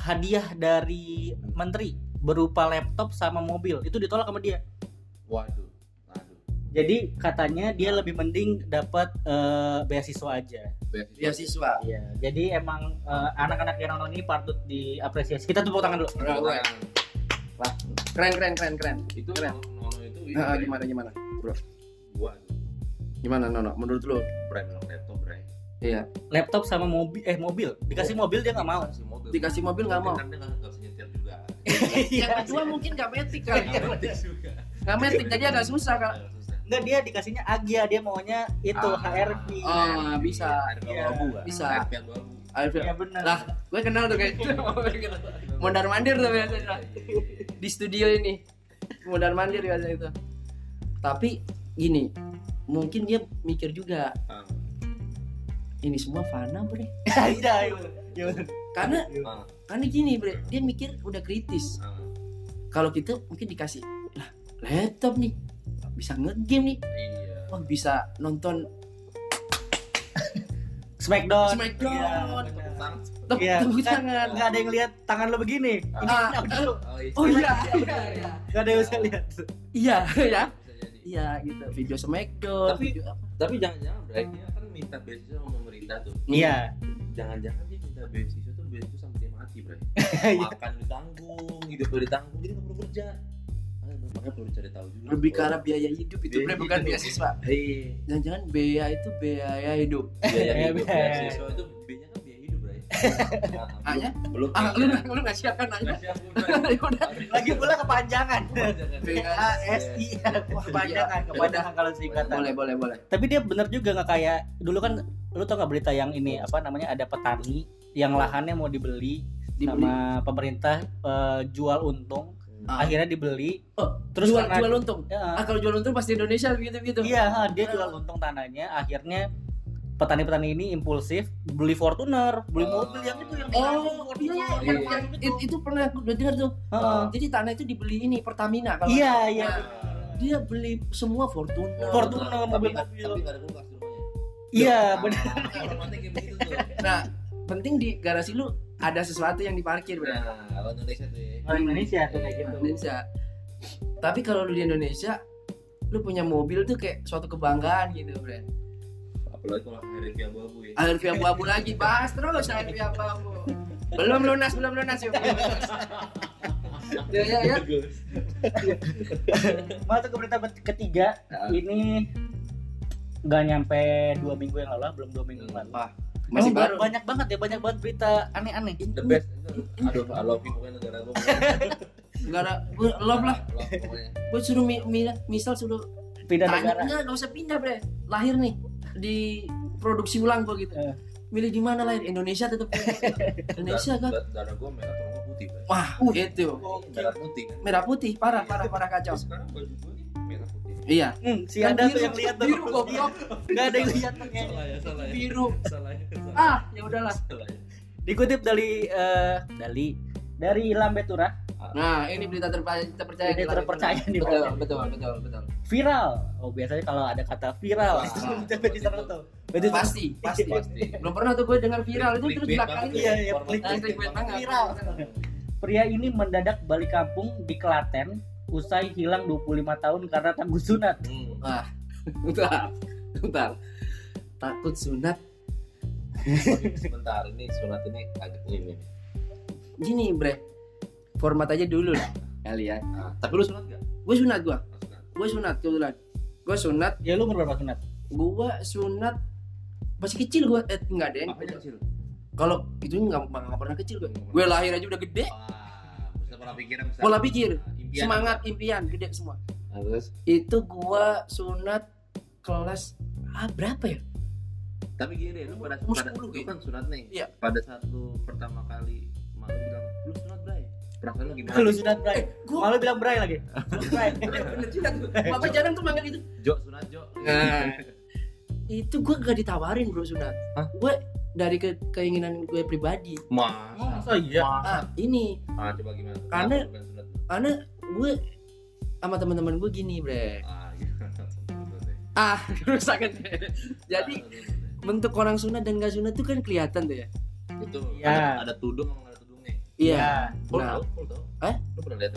hadiah dari menteri berupa laptop sama mobil. Itu ditolak sama dia. Waduh jadi katanya dia lebih mending dapat eh, beasiswa aja. Ya siswa Iya jadi emang eh, anak-anak yang Nono ini patut diapresiasi. Kita tepuk tangan dulu. Keren, keren keren keren keren. Itu Keren. nono itu Nah, gimana gimana? Gua. Gimana Nono? Menurut lu? Brand laptop Bray. iya. Laptop sama mobil eh mobil. Dikasih mobil. dia nggak mau. Dikasih mobil. Dikasih mobil nggak mau. kan dia nggak nggak bisa nyetir juga. Yang kedua mungkin gak metik kali Nggak ngerti juga. Gak metik jadi agak susah kan. Enggak dia dikasihnya Agia dia maunya itu Ah. HRV Ah, bisa. Iya, kan bisa. Alfil Iya benar lah gue kenal tuh kayak gitu. Mondar mandir tuh biasanya di studio ini. Mondar mandir biasa itu. Tapi gini mungkin dia mikir juga Ah, ini semua fana bre. Iya iya. Karena ah, karena gini bre dia mikir udah kritis. Ah. kalau kita mungkin dikasih lah laptop nih bisa ngegame nih. Iya. Oh bisa nonton Smackdown. Smackdown. Iya, benar. Tang- tepuk Iya, tepuk kan tangan. nggak ada yang lihat tangan lo begini. Ah, oh iya. oh iya iya iya. Nggak ada yang bisa lihat. Iya ya iya. gitu. Video smackdown Tapi- video apa? tapi jangan-jangan Bray dia kan minta beasiswa sama pemerintah tuh. Iya. Jangan-jangan dia minta beasiswa tuh beasiswa sampai dia mati Bray. Iya. makan ditanggung hidup ditanggung jadi nggak perlu kerja Makanya- perlu cari tahu juga. Lebih ke arah biaya hidup itu Biaya bre bukan hidup. beasiswa. Iya. Jangan-jangan biaya itu biaya hidup. Biaya Iya, hidup biaya. beasiswa itu B-nya kan biaya hidup Bray Ah, ya? belum. Ah lu lu nggak siap kan nanya. Ya udah lagi pula kepanjangan. Jangan. A S I kepanjangan kepanjangan kalau singkatan. Boleh boleh boleh. Tapi dia bener juga nggak kayak dulu kan lu tau nggak berita yang ini apa namanya ada petani yang lahannya mau dibeli dibeli. sama pemerintah eh, jual untung Ah. akhirnya dibeli Oh, terus jual karena- jual untung Ya, ah kalau jual untung pasti Indonesia begitu begitu Iya, ha, dia jual untung tanahnya. Akhirnya petani-petani ini impulsif beli Fortuner, beli Oh. mobil yang itu yang Oh, Fortuner, iya, iya, yang- baru yang- itu. it- itu pernah aku udah dengar tuh. Heeh. Jadi tanah itu dibeli ini Pertamina kalau Iya, iya. Nah, dia beli semua Fortuner. Fortuner, mobil mobil. tapi ada kulkas rumahnya Iya, Ah, benar. Tuh Nah, penting di garasi lu ada sesuatu yang diparkir, Bro. Nah, kalau Indonesia tuh ya. Orang Indonesia tuh kayak gitu. Indonesia. Tapi kalau lu di Indonesia, lu punya mobil tuh kayak suatu kebanggaan gitu, Bro. Apalagi kalau hari abu-abu ya. Akhir abu-abu lagi, bahas terus akhir abu-abu. Belum lunas, belum lunas ya. belum lunas. Ya, ya, ya. Bagus. Masuk ke berita ketiga, Ah. ini nggak nyampe dua minggu yang lalu, belum dua minggu yang lalu. Masih baru. banyak banget ya, banyak banget berita aneh-aneh. The best. Aduh, I love you pokoknya negara gue. Negara gue love lah. Gue suruh mi- mi- misal suruh Pindah tanya negara. enggak, enggak usah pindah, Bre. Lahir nih di produksi ulang gua gitu. Eh. Milih di mana lahir? Indonesia tetap Indonesia kan. Da- Darah gue merah atau putih. Wah, itu. Merah putih kan. Merah putih, parah, parah, parah kacau. Sekarang baju gue nih merah. Iya. Hmm, si ada tuh biru, yang lihat tuh. biru goblok. Nggak ada yang lihat tuh kayaknya. Salah ya, salah ya. Biru. Salah ya. salah. Ah, ya udahlah. Salah ya. Dikutip dari eh, dari dari Lambetura, Nah, ini berita terpercaya terpercaya. Berita terpercaya nih, Betul, betul, betul, betul. viral. Oh, biasanya kalau ada kata viral itu tuh. Berarti Pasti, pasti. Pasti. Belum pernah tuh gue dengar viral itu terus belakang Iya, ya, iya, clickbait banget. Viral. Pria ini mendadak balik kampung di Klaten usai hilang 25 tahun karena tangguh sunat. Hmm. Wah, bentar, bentar. Takut sunat. Sebentar, ini sunat ini agak ini. Gini, Bre. Format aja dulu lah kali ya. Nah, tapi lu sunat gak? Gue sunat gua. Sunat. Gue sunat kebetulan. Gue sunat, Ya lu berapa sunat? gue sunat masih kecil gue eh enggak deh kecil? kalau itu nggak pernah kecil gue gue lahir aja udah gede Wah, pola pikir bisa. pola pikir Impian. semangat impian gede semua Nah, terus itu gua sunat kelas ah berapa ya tapi gini deh, lu pada Umur pada 10 lu kan sunat nih. Iya. Pada saat lu pertama kali malu bilang, "Lu sunat, Bray." Perasaan lu gimana? Lu sunat Bray. gua Malu bilang Bray lagi. Bray. bener juga tuh bapak jarang tuh manggil itu Jo, sunat, Jo. nah itu gua gak ditawarin bro sunat Hah? gue dari ke keinginan gue pribadi Mas. Masa iya? ah ini Ah, coba gimana? Karena- karena gue sama teman-teman gue gini bre Ah, iya. Deh. ah rusakan jadi Ah, bentuk orang sunat dan gak sunat tuh kan kelihatan tuh ya Betul. Iya. Ada, ada tudung sama nggak ada tudungnya. iya Lu Nah. Lu tahu? Eh? Lu pernah lihat?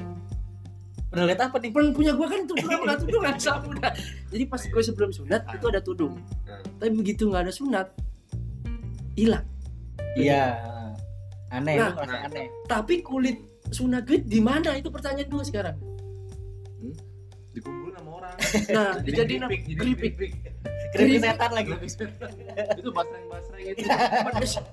Pernah lihat apa nih? Pen- punya gue kan tuh pernah pernah tudung kan sama udah. Jadi pas gue sebelum sunat itu ada tudung. Nah. Tapi begitu nggak ada sunat hilang. Iya. Aneh, nah. aneh. Tapi kulit sunat gue di mana itu pertanyaan gue sekarang. Dikumpulin sama orang. Nah, dijadiin apa? keripik, jadi keripik. keripik. Keripik setan lagi. itu basreng-basreng gitu.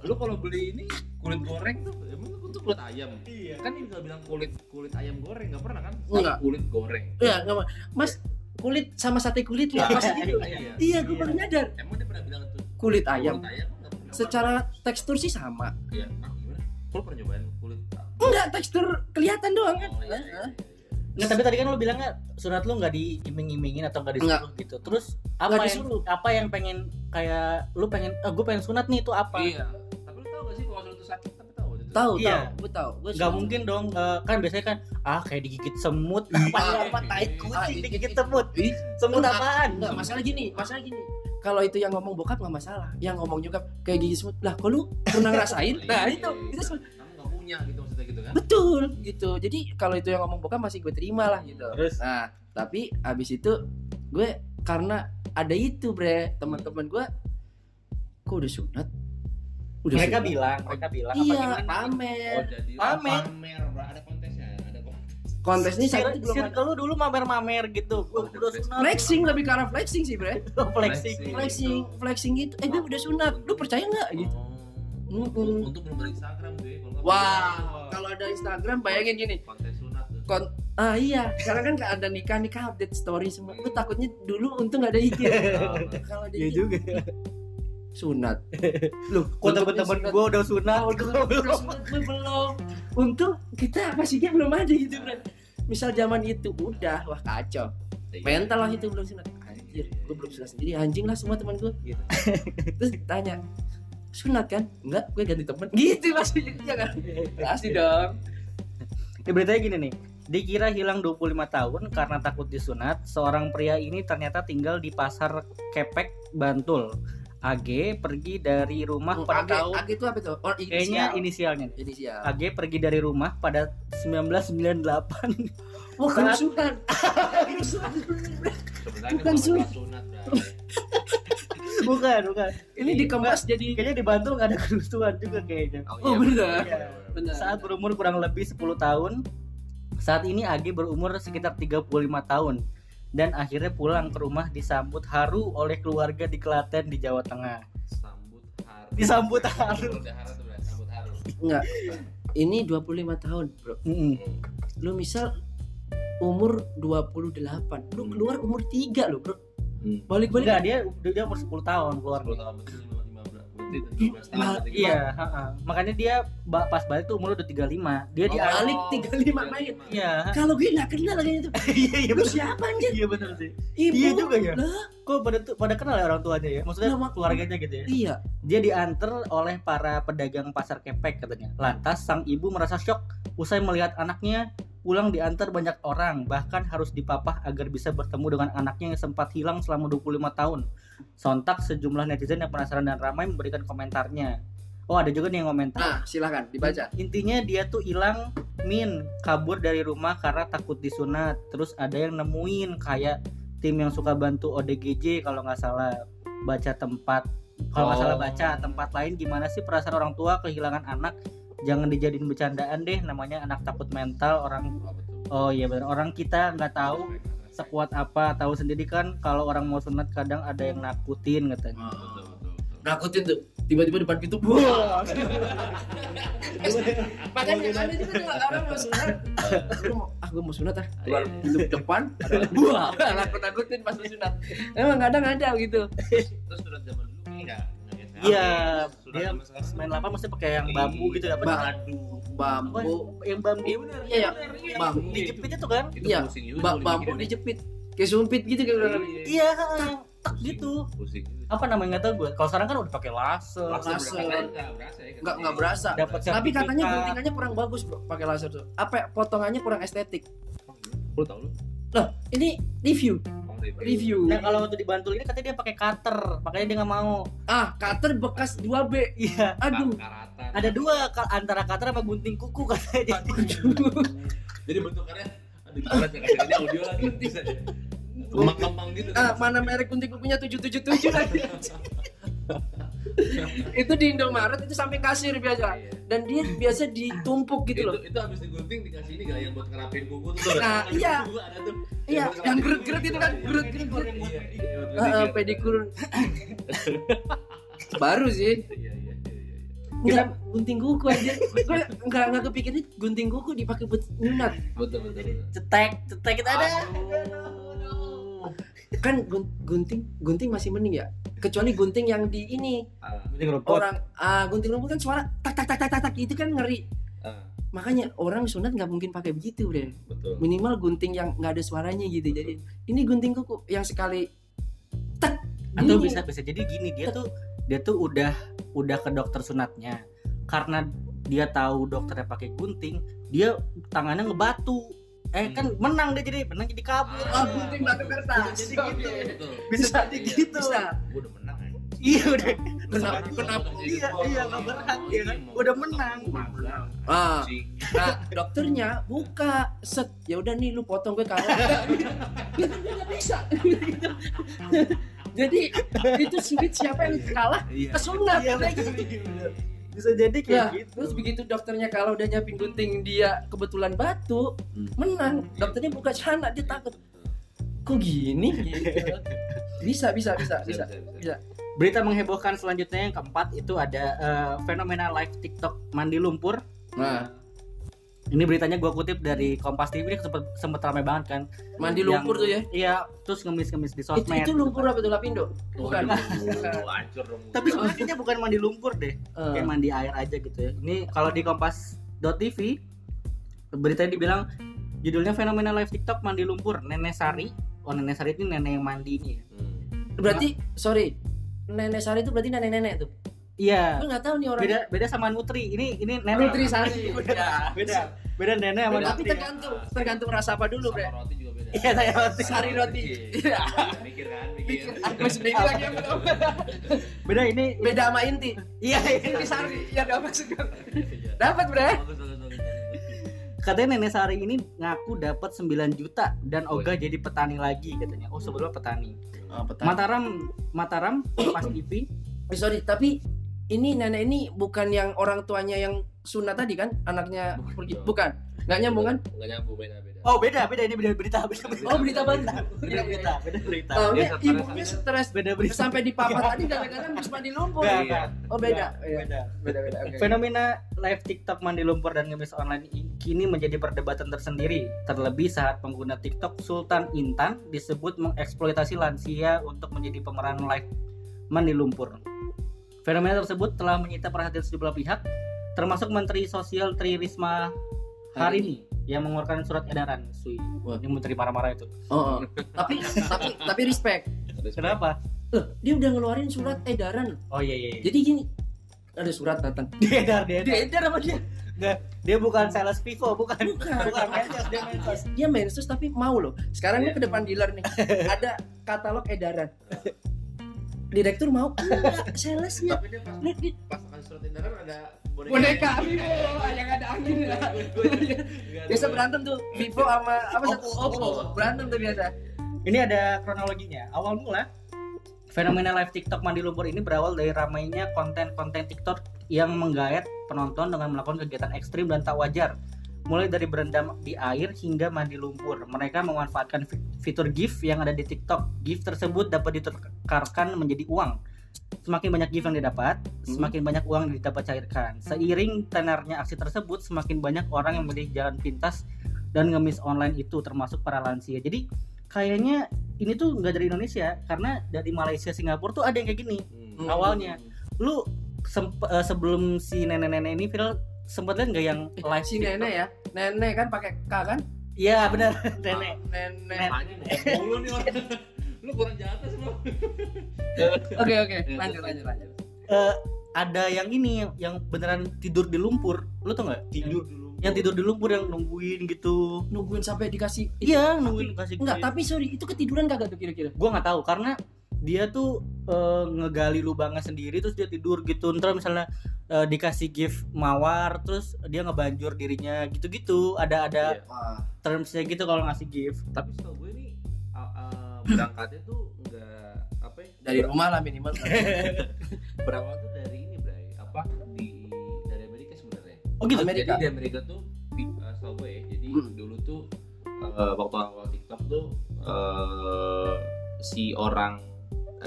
lu kalau beli ini kulit goreng tuh emang itu kulit ayam. Iya. Kan ini nggak bilang kulit kulit ayam goreng nggak pernah kan? Enggak. Kulit goreng. Ya nggak ma- Mas kulit sama sate kulit ya pasti gitu. Iya. Iya, gue baru nyadar. Emang dia pernah bilang itu Kulit ayam. Secara tekstur sih sama. Iya. Ah, gimana? Lu pernah nyobain? Enggak, tekstur kelihatan doang kan. Oh, iya, iya, Heeh. iya, iya. Nggak, tapi tadi kan lu bilangnya sunat lu nggak diiming-imingin atau nggak disuruh gitu. Terus apa Nggak yang disuruh. apa yang pengen kayak lu pengen eh, gue pengen sunat nih itu apa? Iya. Tapi lu tahu gak sih kalau sunat itu sakit? Tapi tahu itu. Tahu, Iya. tahu, gue tahu. Gue Gak mungkin dong eh, kan biasanya kan ah kayak digigit semut apa Ah, apa tai ah, kucing iya. digigit semut Ih, semut Enggak, apaan Enggak, masalah gini, masalah gini. Kalau itu yang ngomong bokap nggak masalah, yang ngomong nyokap kayak gigi semut. Lah, kok lu pernah ngerasain? Nah, itu itu semut. Kamu nggak punya gitu gitu kan? betul gitu. Jadi kalau itu yang ngomong bokap masih gue terima lah gitu. terus Nah, tapi abis itu gue karena ada itu bre teman-teman gue, kok udah sunat? Udah mereka sunat? bilang mereka bilang apa Iya, gimana Oh pamer. jadi Pamer. pamer, bro. ada kontesnya, ada kontes. Kontes ini saya belum ada. lu dulu mamer-mamer gitu gue udah sunat Flexing lebih ke arah flexing sih bre. flexing Flexing, flexing gitu. Eh gue udah sunat. Lu percaya nggak gitu? Oh. Mm-mm. Untuk belum ya. kalau nggak Wah, berinstagram. kalau ada Instagram bayangin gini. kontes sunat tuh. Kon ah iya, sekarang kan nggak ada nikah nikah update story semua. Lu takutnya dulu untung nggak ada IG. Kalau ada Iya juga sunat. Lu kok temen-temen gue udah sunat Oh, udah belum sunat gue belum. Untung kita masihnya belum ada gitu, Bro. Misal zaman itu udah, wah kacau. Iya. Mental lah itu belum sunat. Anjir, gue belum sunat sendiri. Anjing lah semua teman gue. Gitu. Terus tanya, sunat kan? Enggak, gue ganti temen. Gitu pasti iya kan? Pasti dong. Ini beritanya gini nih. Dikira hilang 25 tahun karena takut disunat, seorang pria ini ternyata tinggal di pasar Kepek, Bantul. AG pergi dari rumah pada AG, tahun AG itu apa tuh? Oh, kayaknya inisial. inisialnya. nih. Inisial. AG pergi dari rumah pada 1998. Oh, Saat- kerusuhan. Sebenarnya Bukan kan sunat. sunat, bro. bukan, bukan. Ini dikemas jadi Kayaknya di Bantul nggak ada kerusuhan juga kayaknya. Oh. Iya. benar. Saat berumur kurang lebih 10 tahun, saat ini AG berumur sekitar 35 tahun dan akhirnya pulang ke rumah disambut haru oleh keluarga di Klaten di Jawa Tengah. Sambut haru. Disambut haru. Sambut haru. Enggak. Ini 25 tahun, Bro. Mm-mm. Lu misal umur 28, lu Hmm. keluar umur 3 lo, Bro. Hmm. Balik-balik Enggak, dia dia umur 10 tahun keluar. 10 tahun berarti 15 berarti 15 tahun. Ma- berarti gitu. Iya, ha-ha. makanya dia ba- pas balik tuh umur udah 35. Dia di Oh, balik Oh, 35 main. Iya. Kalau gue nggak kenal kayaknya itu. Iya, iya Lu bener. siapa anjir? Iya bener sih. Ibu. Iya juga ya. Lah, Kok pada tuh pada kenal ya orang tuanya ya? Maksudnya mak- keluarganya gitu ya. iya. Dia diantar oleh para pedagang pasar kepek katanya. Lantas sang ibu merasa syok usai melihat anaknya pulang diantar banyak orang, bahkan harus dipapah agar bisa bertemu dengan anaknya yang sempat hilang selama 25 tahun. Sontak sejumlah netizen yang penasaran dan ramai memberikan komentarnya. Oh, ada juga nih yang komentar. Nah, silakan dibaca. Intinya dia tuh hilang min kabur dari rumah karena takut disunat. Terus ada yang nemuin kayak tim yang suka bantu ODGJ kalau nggak salah baca tempat kalau nggak Oh. salah baca tempat lain gimana sih perasaan orang tua kehilangan anak jangan dijadiin bercandaan deh namanya anak takut mental orang Oh, oh iya benar orang kita nggak tahu sekuat apa tahu sendiri kan kalau orang mau sunat kadang ada yang nakutin katanya. Oh, betul, betul, betul. nakutin tuh tiba-tiba depan pintu wah makanya ada juga tuh orang mau sunat. Mau ah gue mau sunat ah. Keluar pintu depan wah nakut nakutin pas sunat. Emang kadang ada gitu. Terus surat zaman dulu enggak Iya, Surat dia main lapak mesti pakai yang bambu gitu dapat Ba- madu. bambu yang bambu. Iya benar. Iya, iya. benar, Bambu. iya. Dijepit itu kan? Itu Iya, pusing juga ba- kalau bambu dipikirin. dijepit kayak sumpit gitu kayak udah Iya, tak gitu. Apa namanya nggak tahu gue. Kalau sekarang kan udah pakai laser. Laser. Laser enggak berasa ya. tapi katanya guntingannya kurang bagus bro pakai laser tuh apa ya, potongannya kurang estetik Lu tahu lu? loh ini review Oh, review. review Nah kalau waktu dibantul ini katanya dia pakai cutter, makanya dia nggak mau. ah cutter bekas 2B Iya. aduh Karatan. Ada dua antara cutter sama gunting kuku katanya. Jadi bentukannya aduh gimana ya ini audio lagi bisa ya. Kembang-kembang gitu. ah mana merek gunting kukunya 777 lagi itu di Indomaret itu sampai kasir biasa Iya. dan dia biasa ditumpuk gitu loh itu, itu habis digunting dikasih ini gak yang buat ngerapin kuku tuh Nah, iya. iya yang gerut-gerut itu kan gerut-gerut Iya, iya, iya, Ah, ah, pedikur baru sih Iya, iya, iya, iya. Enggak gunting kuku aja. Gue enggak enggak kepikirin gunting kuku dipakai buat nyunat. betul betul Jadi betul. cetek, cetek kita ada. Kan gun- gunting gunting masih mending ya. Kecuali gunting yang di ini Ah, Gunting rumput. orang ah gunting rumput kan suara tak tak tak tak tak, tak itu kan ngeri. ah, Makanya orang sunat nggak mungkin pakai begitu deh. betul Minimal gunting yang nggak ada suaranya gitu. Jadi ini gunting kuku yang sekali tak Atau bunyi. bisa bisa jadi gini dia tuh dia tuh udah udah ke dokter sunatnya karena dia tahu dokternya pakai gunting dia tangannya ngebatu eh kan menang dia jadi menang jadi kabur Ah, gunting batu kertas. Jadi gitu. bisa jadi gitu Bisa. Gua udah menang ya iya udah Kenapa? Kenapa? iya iya nggak berhak ya kan udah menang Ah. Nah, dokternya buka set. Ya udah nih lu potong gue kalah. Gitu nggak bisa. Jadi itu sulit siapa yang kalah Iya. kesunat iya kayak gitu. Bisa jadi kayak Nah, gitu terus begitu dokternya kalau udah nyiapin gunting dia kebetulan batu, Hmm. menang. Dokternya buka celana dia takut. Kok gini? Gitu. Bisa, bisa, bisa, bisa. bisa. berita menghebohkan selanjutnya yang keempat itu ada eh, fenomena live TikTok mandi lumpur Nah, ini beritanya gua kutip dari Kompas TV ini sempet, sempet ramai banget kan mandi Yang- lumpur tuh ya. iya terus ngemis-ngemis di Itu, sosmed itu lumpur apa tuh lapindo? Bukan. Waduh, hancur dong. tapi sebenarnya bukan mandi lumpur deh Eh, kayak mandi air aja gitu ya ini kalau di kompas.tv beritanya dibilang judulnya fenomena live TikTok mandi lumpur nenek Sari oh nenek Sari ini nenek yang mandi ini ya Hmm. berarti sorry. Nenek Sari itu berarti nenek-nenek tuh. Iya Gue nggak tahu nih orang beda beda sama Nutri ini ini nenek Nutri Sari. beda beda beda nenek sama. Tapi Nutri ya. tergantung tergantung rasa apa dulu, Bre. Roti juga beda. iya saya roti Sari roti. Iya. Mikir kan, mikir. Aku sendiri lagi yang belum. beda ini Beda sama inti. iya Inti Sari ya enggak masuk. Dapat, Bre. Bagus, bagus, bagus, bagus. katanya nenek Sari ini ngaku dapat 9 juta dan Oh, ogah jadi petani lagi katanya oh sebelumnya petani Oh, Mataram Mataram pas TV Eh, sorry, tapi ini nenek ini bukan yang orang tuanya yang sunat tadi kan? Anaknya Bukan. Bukan. Nggak nyambung kan? Nggak nyambung beda beda. oh beda beda ini beda berita beda berita Oh, berita baru. beda berita beda berita Dia stres. ibunya stres beda berita sampai di papa tadi gara-gara habis mandi lumpur. Nggak, Iya. Oh, beda. Iya. beda Beda beda. oke. Fenomena live TikTok mandi lumpur dan ngemis online kini menjadi perdebatan tersendiri. Terlebih saat pengguna TikTok Sultan Intan disebut mengeksploitasi lansia untuk menjadi pemeran live mandi lumpur. Fenomena tersebut telah menyita perhatian sejumlah pihak, termasuk Menteri Sosial Tri Risma hari ini yang mengeluarkan surat edaran. Sui, Wah. ini menteri marah-marah itu. Oh, oh. tapi tapi tapi respect. Kenapa? Loh, dia udah ngeluarin surat edaran. Oh iya iya. iya. Jadi gini, ada surat datang. Dia edar, dia edar. Dia edar apa dia? Dia bukan sales Vivo, bukan. Bukan. Bukan mensos, dia mensos. Dia mensus tapi mau loh. Sekarang Iya. gue ke depan dealer nih. Ada katalog edaran. Direktur mau enggak salesnya. Tapi dia pas surat edaran ada boneka. boneka Vivo yang ada angin ya. biasa berantem tuh Vivo sama apa satu Oppo, berantem tuh biasa Ini ada kronologinya. Awal mula fenomena live TikTok mandi lumpur ini berawal dari ramainya konten-konten TikTok yang menggayat penonton dengan melakukan kegiatan ekstrim dan tak wajar. Mulai dari berendam di air hingga mandi lumpur. Mereka memanfaatkan fi- fitur GIF yang ada di TikTok. GIF tersebut dapat ditukarkan menjadi uang. semakin banyak gift yang didapat, Hmm. semakin banyak uang yang didapat cairkan. Seiring tenarnya aksi tersebut, semakin banyak orang yang memilih jalan pintas dan ngemis online itu termasuk para lansia. Jadi kayaknya ini tuh nggak dari Indonesia karena dari Malaysia Singapura tuh ada yang kayak gini. Hmm. awalnya. Lu eh, sebelum si nenek-nenek ini viral sempat lihat nggak yang live si nenek ya nenek kan pakai K kan Iya benar nenek. nenek mulu nih orang. Lu kurang jatuh semua. oke oke lanjut lanjut lanjut Eh, ada yang ini yang beneran tidur di lumpur. Lu tau nggak? Tidur dulu. Yang tidur di lumpur yang nungguin gitu. nungguin sampai dikasih Iya nungguin kasih. enggak tapi sorry itu ketiduran kagak tuh kira-kira Gua nggak tahu karena dia tuh eh, ngegali lubangnya sendiri terus dia tidur gitu. Ntar misalnya eh, dikasih gift mawar terus dia ngebanjur dirinya gitu-gitu. Ada ada wah termsnya gitu kalau ngasih gift. Tapi setahu gue nih uh, uh, berangkatnya tuh enggak apa ya? dari rumah lah minimal berawal tuh dari ini, Bray. Apa di dari Amerika sebenarnya. Oh gitu. Amerika. Jadi di Amerika tuh uh, setahu gue ya. Jadi Hmm. dulu tuh uh, waktu awal TikTok tuh uh, si orang uh,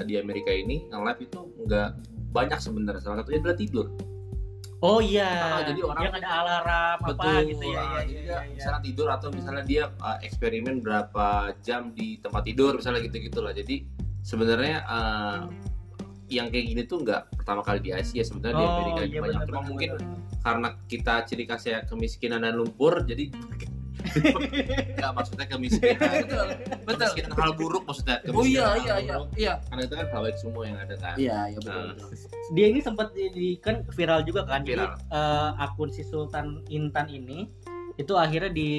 di Amerika ini nge-live itu enggak banyak sebenarnya. Salah satunya adalah tidur. Oh iya. Ah, jadi orang- yang ada alarm apa gitu ya. Ah, ya, jadi ya, ya, ya. misalnya tidur atau misalnya dia uh, eksperimen berapa jam di tempat tidur misalnya gitu gitulah jadi sebenarnya uh, yang kayak gini tuh nggak pertama kali di Asia sebenarnya di Oh, Amerika iya, banyak cuma mungkin benar. karena kita ciri khasnya kemiskinan dan lumpur jadi nggak maksudnya kemiskinan betul betul kemiskinan hal buruk maksudnya oh iya kemiskinan iya hal iya buruk. iya karena itu kan hal baik semua yang ada kan iya iya betul, Nah. betul. dia ini sempat jadi kan viral juga kan jadi Viral. eh, akun si Sultan Intan ini itu akhirnya di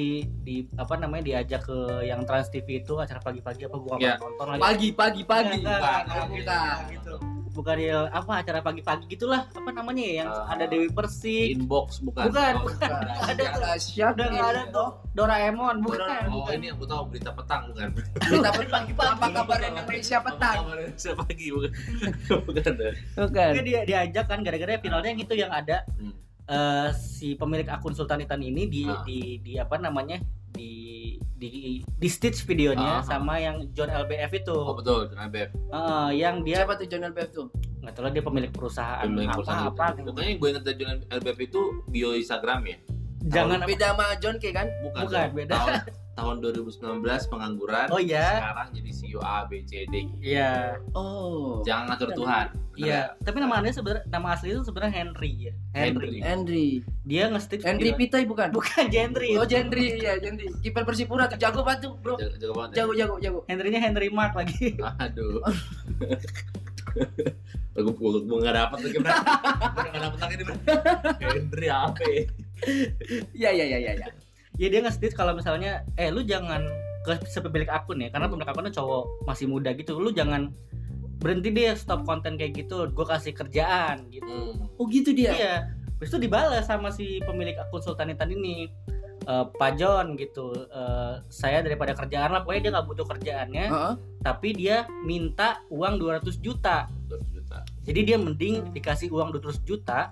di apa namanya diajak ke yang Trans TV itu acara pagi-pagi apa gua Ya. nggak nonton lagi. Pagi pagi pagi. Bukan, enggak, bukan. enggak, gitu. Bukan dia apa acara pagi-pagi gitulah apa namanya ya yang Ah. ada Dewi Persik. inbox bukan. Bukan, Oh, bukan. Ada tuh. Udah nggak ada tuh. Doraemon bukan oh bukan. ini aku tahu berita petang bukan. Berita pagi-pagi. Apa kabar Indonesia petang. Indonesia pagi bukan. Bukan. Bukan. Dia- dia diajak kan gara-gara viralnya yang itu yang ada. Hmm. Eh, si pemilik akun Sultan Intan ini di Ah. di di apa namanya? Di di di stitch videonya Ah. sama yang John LBF itu. Oh betul dengan Beb Eh, yang dia siapa tuh John LBF tuh? Nggak tahu lah dia pemilik perusahaan pemilik apa perusahaan apa itu. pokoknya yang gue ingat dari Julian LBF itu bio Instagram ya? Jangan beda sama John K kan? Bukan, Bukan, beda. tahun tahun 2019 pengangguran oh iya. sekarang jadi CEO A B C D. Iya. Oh. Jangan ngatur Tuhan. Bener iya. Ya? tapi nama dia sebenarnya nama asli itu sebenarnya Henry ya? Henry, Henry. Henry. Dia nge-stitch Henry video- Pitai bukan? Bukan Gendry oh Gendry iya Gendry kiper Persipura tuh jago banget tuh bro. Jago, jago banget ya? jago jago jago. Henrynya Henry Mark lagi. Aduh. Aku gue gue nggak dapet lagi bro. Gue nggak dapet lagi nih bro. Henry apa? ya? iya iya iya iya iya. Ya dia nge-stitch kalau misalnya eh lu jangan ke si pemilik akun ya karena Hmm. pemilik akunnya cowok masih muda gitu lu jangan berhenti deh stop konten kayak gitu gue kasih kerjaan gitu Hmm. oh gitu dia iya Terus itu dibalas sama si pemilik akun Sultanitan ini Eh, Pak John gitu eh, saya daripada kerjaan lah pokoknya dia nggak butuh kerjaannya Heeh. tapi dia minta uang 200 juta 200 juta. jadi dia mending dikasih uang 200 juta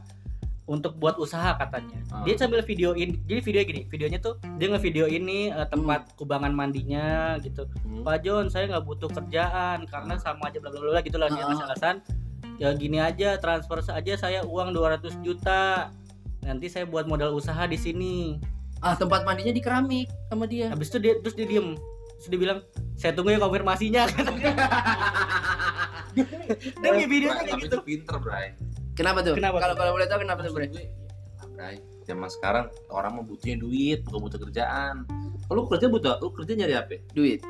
untuk buat usaha katanya. Ah. dia sambil videoin jadi video gini videonya tuh dia ngevideo ini eh, tempat kubangan mandinya gitu. Hmm. Pak John saya nggak butuh kerjaan karena sama aja bla bla bla gitu lah dia Ah. ngasih alasan ya gini aja transfer saja saya uang 200 juta. Nanti saya buat modal usaha di sini. Ah tempat mandinya di keramik sama dia. Habis itu dia terus dia diem. Terus dia bilang saya tunggu ya konfirmasinya dia punya videonya kayak gitu. itu pinter, Bray. Kenapa tuh Kenapa kalau kalau boleh tahu kenapa tuh bre gue, ya, Bray, zaman sekarang orang mau butuhnya duit, bukan butuh kerjaan. Kalau lu kerja butuh, lu kerja nyari apa? duit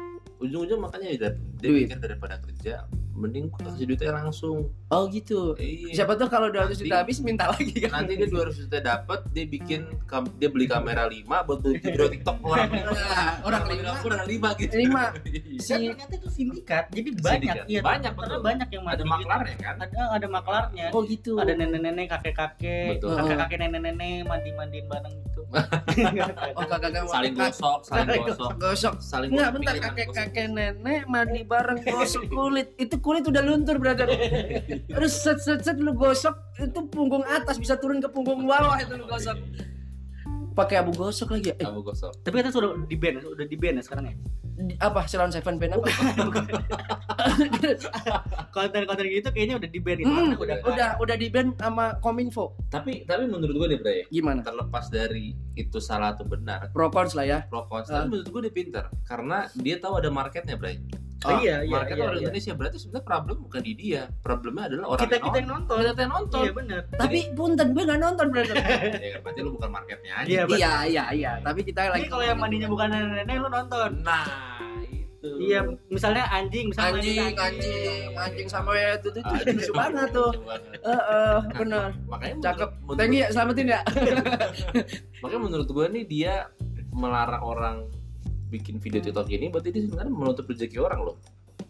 Ujung-ujung makanya dia, dia Duit. pikir daripada kerja, mending kasih duitnya langsung. Oh gitu Iya. siapa tuh kalau 200 juta Nanti- habis minta lagi kan Nanti dia 200 juta dapat, dia bikin kam- dia beli kamera 5 buat beli video TikTok orang Nah, orang lima orang 5 gitu. lima Dan si ternyata itu sindikat jadi banyak Sindikat. iya Banyak, karena betul. banyak yang Ada mati gitu. maklarnya kan? ada ada maklarnya oh gitu ada nenek-nenek kakek-kakek kakek-kakek nenek-nenek mandi-mandiin bareng gitu oh kakak kakak Saling gosok, saling gosok, gosok saling Enggak, bentar pikiran kakek gosok. kakek nenek mandi bareng gosok kulit. Itu kulit udah luntur, brother. Terus set set set lu gosok itu punggung atas bisa turun ke punggung bawah itu lu gosok. pakai abu gosok lagi ya? Eh, Abu gosok. Tapi kita sudah di ban, sudah di ban ya sekarang ya. di- apa Silon Seven band apa? Konten-konten gitu kayaknya udah di ban gitu. Hmm, udah udah udah di band sama Kominfo. Tapi tapi menurut gue nih Bre, Gimana? terlepas dari itu salah atau benar, Pro cons lah ya. pro Ah. tapi menurut gue dia pinter karena dia tahu ada marketnya Bre. Oh, iya, iya, market iya, orang iya. Indonesia berarti sebenarnya problem bukan di dia, problemnya adalah orang kita yang kita yang nonton. Kita yang nonton. Iya benar. Tapi punten gue nggak nonton brother. ya berarti lu bukan marketnya aja. Iya, iya iya iya. Tapi kita lagi. Ini kalau yang mandinya bukan nenek-nenek lu nonton. Nah, itu. Iya, misalnya anjing, misalnya anjing mandi anjing anjing sama ya itu tuh Ah, lucu banget tuh. banget. Eh bener. Makanya Cakep. Thank you ya, selamatin ya. Makanya menurut gue nih dia melarang orang bikin video TikTok ini berarti dia sebenarnya menutup rezeki orang loh.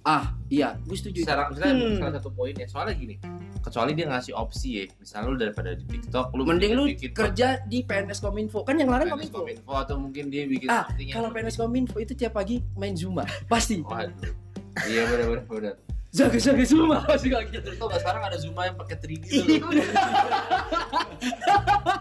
Ah, iya, gue setuju. Secara misalnya Hmm. salah satu poinnya soalnya gini, kecuali dia ngasih opsi ya, misalnya lu daripada di TikTok lu Mending lu bikin kerja di PNS Kominfo. Kan yang larang PNS Kominfo. Kominfo atau mungkin dia bikin Ah, Kalau PNS Kominfo itu tiap pagi main Zuma. Pasti. Waduh. Iya benar benar benar. Jaga-jaga Zuma pasti kayak gitu. Terus tau gak sekarang ada Zuma yang pakai 3D tuh.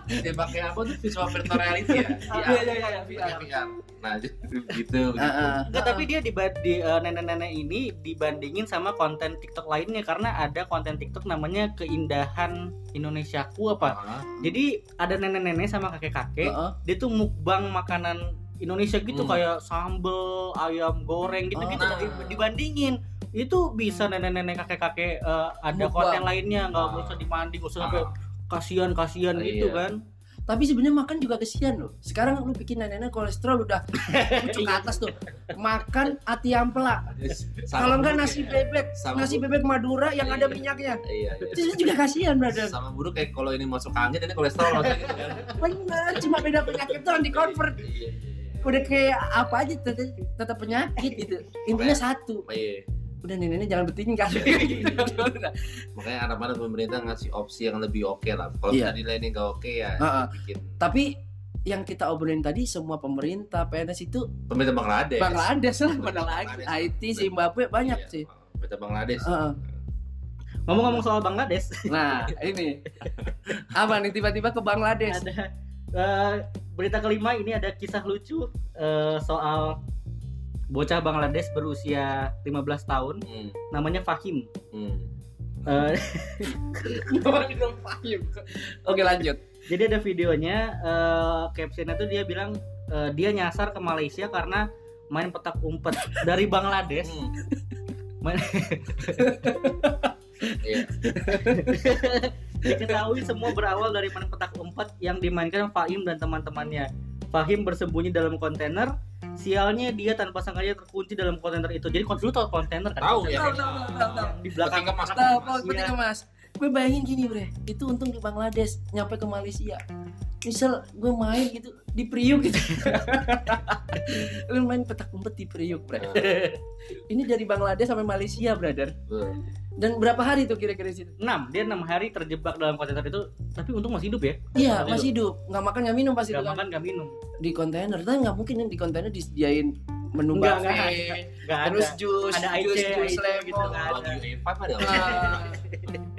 dia pakai apa tuh visual virtual reality ya? Iya iya iya Pakai VR. Nah, gitu gitu. Enggak, tapi dia di, di eh, nenek-nenek ini dibandingin sama konten TikTok lainnya karena ada konten TikTok namanya keindahan Indonesiaku apa. Jadi ada nenek-nenek sama kakek-kakek, dia tuh mukbang makanan Indonesia gitu Hmm. kayak sambel, ayam goreng gitu-gitu nah. Di- dibandingin itu bisa nenek-nenek kakek-kakek eh, ada Mukbang. konten lainnya nggak Ah. usah dimandi nggak usah Ah. sampai kasihan kasihan Ah, gitu iya. kan Tapi sebenarnya makan juga kesian loh. Sekarang lu bikin nenek-nenek kolesterol udah pucuk ke atas tuh. Makan ati ampela. Kalau enggak nasi ya. bebek, Sama nasi buruk. bebek Madura yang ada Iya. minyaknya. Iya, iya. Itu juga kasihan, brother. Sama buruk kayak kalau ini masuk angin ini kolesterol gitu kan. Bener, cuma beda penyakit doang di convert. Iya, iya, iya. Udah kayak apa aja tetap, tetap penyakit gitu. Intinya satu. Iya. Udah nenek-nenek jangan bertingkah. Makanya harapan pemerintah ngasih opsi yang lebih oke lah. Kalau Iya. misalnya nilainya nggak oke ya Heeh. bikin Tapi yang kita obrolin tadi semua pemerintah PNS itu pemerintah Bangladesh. Bangladesh lah mana lagi. IT Zimbabwe banyak Iya, sih Pemerintah Bangladesh. Heeh. ngomong-ngomong soal Bangladesh nah ini apa nih tiba-tiba ke Bangladesh ada eh, berita kelima ini ada kisah lucu eh, soal bocah Bangladesh berusia 15 tahun Hmm. namanya Fahim Hmm. Eh, oke lanjut jadi ada videonya eh, captionnya tuh dia bilang eh, dia nyasar ke Malaysia karena main petak umpet dari Bangladesh Hmm. Main- Iya. Diketahui semua berawal dari main petak umpet yang dimainkan Fahim dan teman-temannya. Fahim bersembunyi dalam kontainer. Sialnya dia tanpa sengaja terkunci dalam kontainer itu. Jadi kon- lu tau kontainer kan? Tahu ya. Tahu, tahu, tahu, tahu, tahu. Di belakang Ketika mas- Tahu, ketika mas gue bayangin gini bre itu untung di Bangladesh nyampe ke Malaysia misal gue main gitu di Priuk gitu. Lu main petak umpet di Priuk bre ini dari Bangladesh sampai Malaysia brother. Dan berapa hari tuh kira-kira situ? 6 dia enam hari terjebak dalam kontainer itu tapi untung masih hidup ya. Iya Masih hidup. nggak makan nggak minum pasti gak kan. makan gak minum. Di kontainer tapi nggak mungkin yang di kontainer disediain menu Enggak, enggak buffet gak terus ada. jus Ada jus IC, jus IC lemon. gitu kan. Ada. Nah,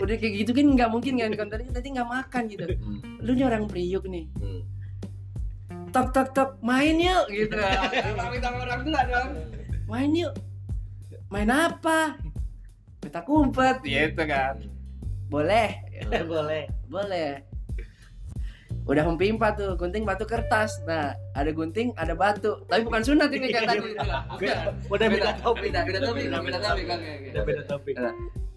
udah kayak gitu kan nggak mungkin kan di kontainer nanti nggak makan gitu. Hmm. lu nih orang Priuk nih. Hmm. Tok tok tok main yuk gitu. Pamit sama orang tua dong. Main yuk. Main apa? Petak umpet gitu kan. Boleh. Boleh. Boleh. Udah mempimpa tuh gunting batu kertas. Nah ada gunting ada batu. Tapi bukan sunat ini kayak tadi. Itu Beda, udah beda topik. Beda beda topik Beda, topik. Oke, oke. udah beda topik.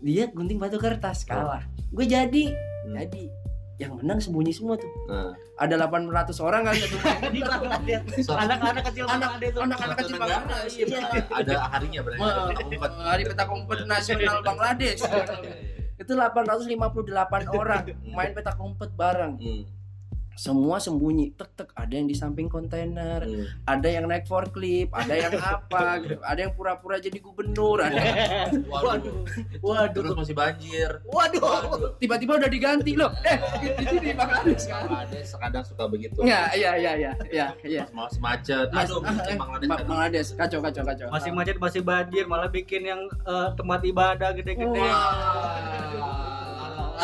Dia gunting batu kertas kalah. Gue jadi. Hmm. jadi yang menang sembunyi semua tuh. Nah. ada 800 orang kali satu. Anak-anak kecil Anak- Bangladesh tuh. anak-anak kecil Suatu negara, Bangladesh, iya, iya. ada harinya berarti. Hari petak umpet nasional Bangladesh. Itu 858 orang main petak umpet bareng. Hmm. Semua sembunyi tek tek ada yang di samping kontainer Hmm. ada yang naik forklift ada yang apa gitu ada yang pura-pura jadi gubernur ada Waduh. waduh Terus masih banjir. waduh Waduh. tiba-tiba udah diganti loh eh di Bangladesh kan Bangladesh kadang suka begitu. ya iya iya iya iya iya Pas mau macet. Aduh, mesti eh, kan. Bangladesh kacau kacau kacau masih macet masih banjir malah bikin yang eh, tempat ibadah gede-gede Wah.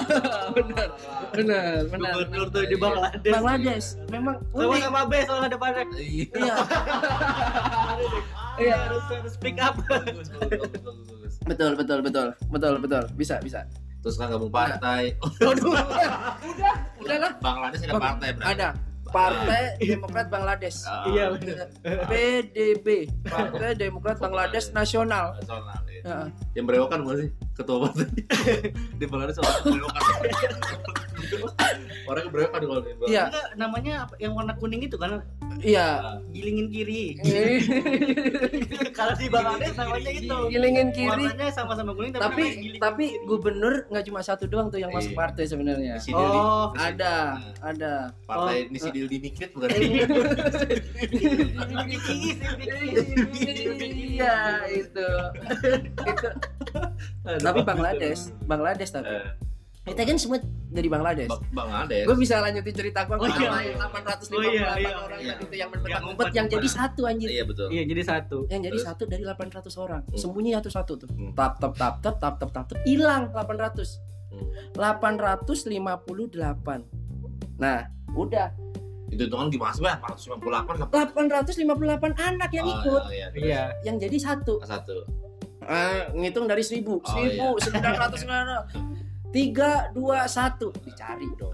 benar benar benar Gubernur tuh di Bangladesh. Bangladesh memang Sama sama B soalnya depannya. Iya. iya Iya harus harus speak up. Betul betul betul betul betul bisa bisa Terus kan gabung partai. Udah udah lah Bangladesh ada partai berarti. ada Partai Demokrat Bangladesh Ah, Iya benar. PDB Partai Demokrat Bangladesh Nasional Nasional. iya. Heeh. Yang berewokan bukan sih ketua partai? di Bangladesh orang berewokan. orang berewokan kalau di Bangladesh. Iya. Namanya apa? yang warna kuning itu kan iya gilingin kiri. Kalau di Bangladesh namanya itu. gilingin kiri Warnanya sama-sama kuning tapi, tapi tapi gubernur nggak cuma satu doang tuh yang masuk Iya. partai sebenarnya Oh, ada ada Partai Oh. Nabil dimikit bukan? Iya, iya itu. tapi Bangladesh, Bangladesh tapi. Eh. Kita kan semua dari Bangladesh. Bangladesh. Gue bisa lanjutin cerita gue. Oh, iya. 850 oh, iya, iya, orang iya. itu yang menempatkan umpet yang, jadi satu anjir. Iya betul. Iya jadi satu. Yang jadi satu dari 800 orang. Hmm. Sembunyi satu-satu tuh. Hmm. Tap tap tap tap tap tap tap tap hilang 800. Hmm. 858. Nah, udah itu hitungan gimana sih, Bang? 498 kan? 858 anak yang Oh, ikut iya, iya. Iya. yang jadi satu Satu. Ah, ngitung dari 1000 Oh, 1000 900 tiga dua satu dicari dong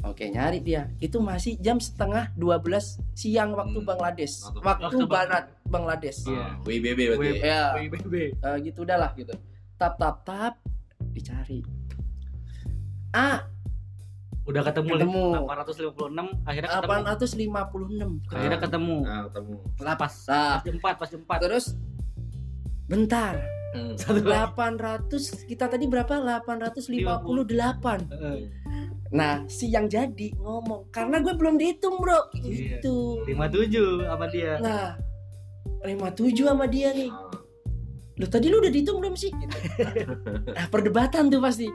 Oke nyari dia itu masih jam setengah 12 siang waktu Hmm. Bangladesh Waktu- waktu waktu barat Bangladesh Iya. Ah, WIBB berarti. WIBB. ya? ya BB. eh, gitu udah lah gitu tap tap tap dicari ah Udah ketemu, Ketemu. 856 akhirnya ketemu. 856 Akhirnya ketemu. Nah, ketemu. Lah pas nah pas 4, pas 4. terus bentar Hmm. Satu lagi. 800 kita tadi berapa 858 Heeh. nah si yang jadi ngomong karena gue belum dihitung bro Iya. gitu 57 sama dia. nah 57 sama dia nih Ah, Loh tadi lu udah dihitung belum sih? Gitu. nah perdebatan tuh pasti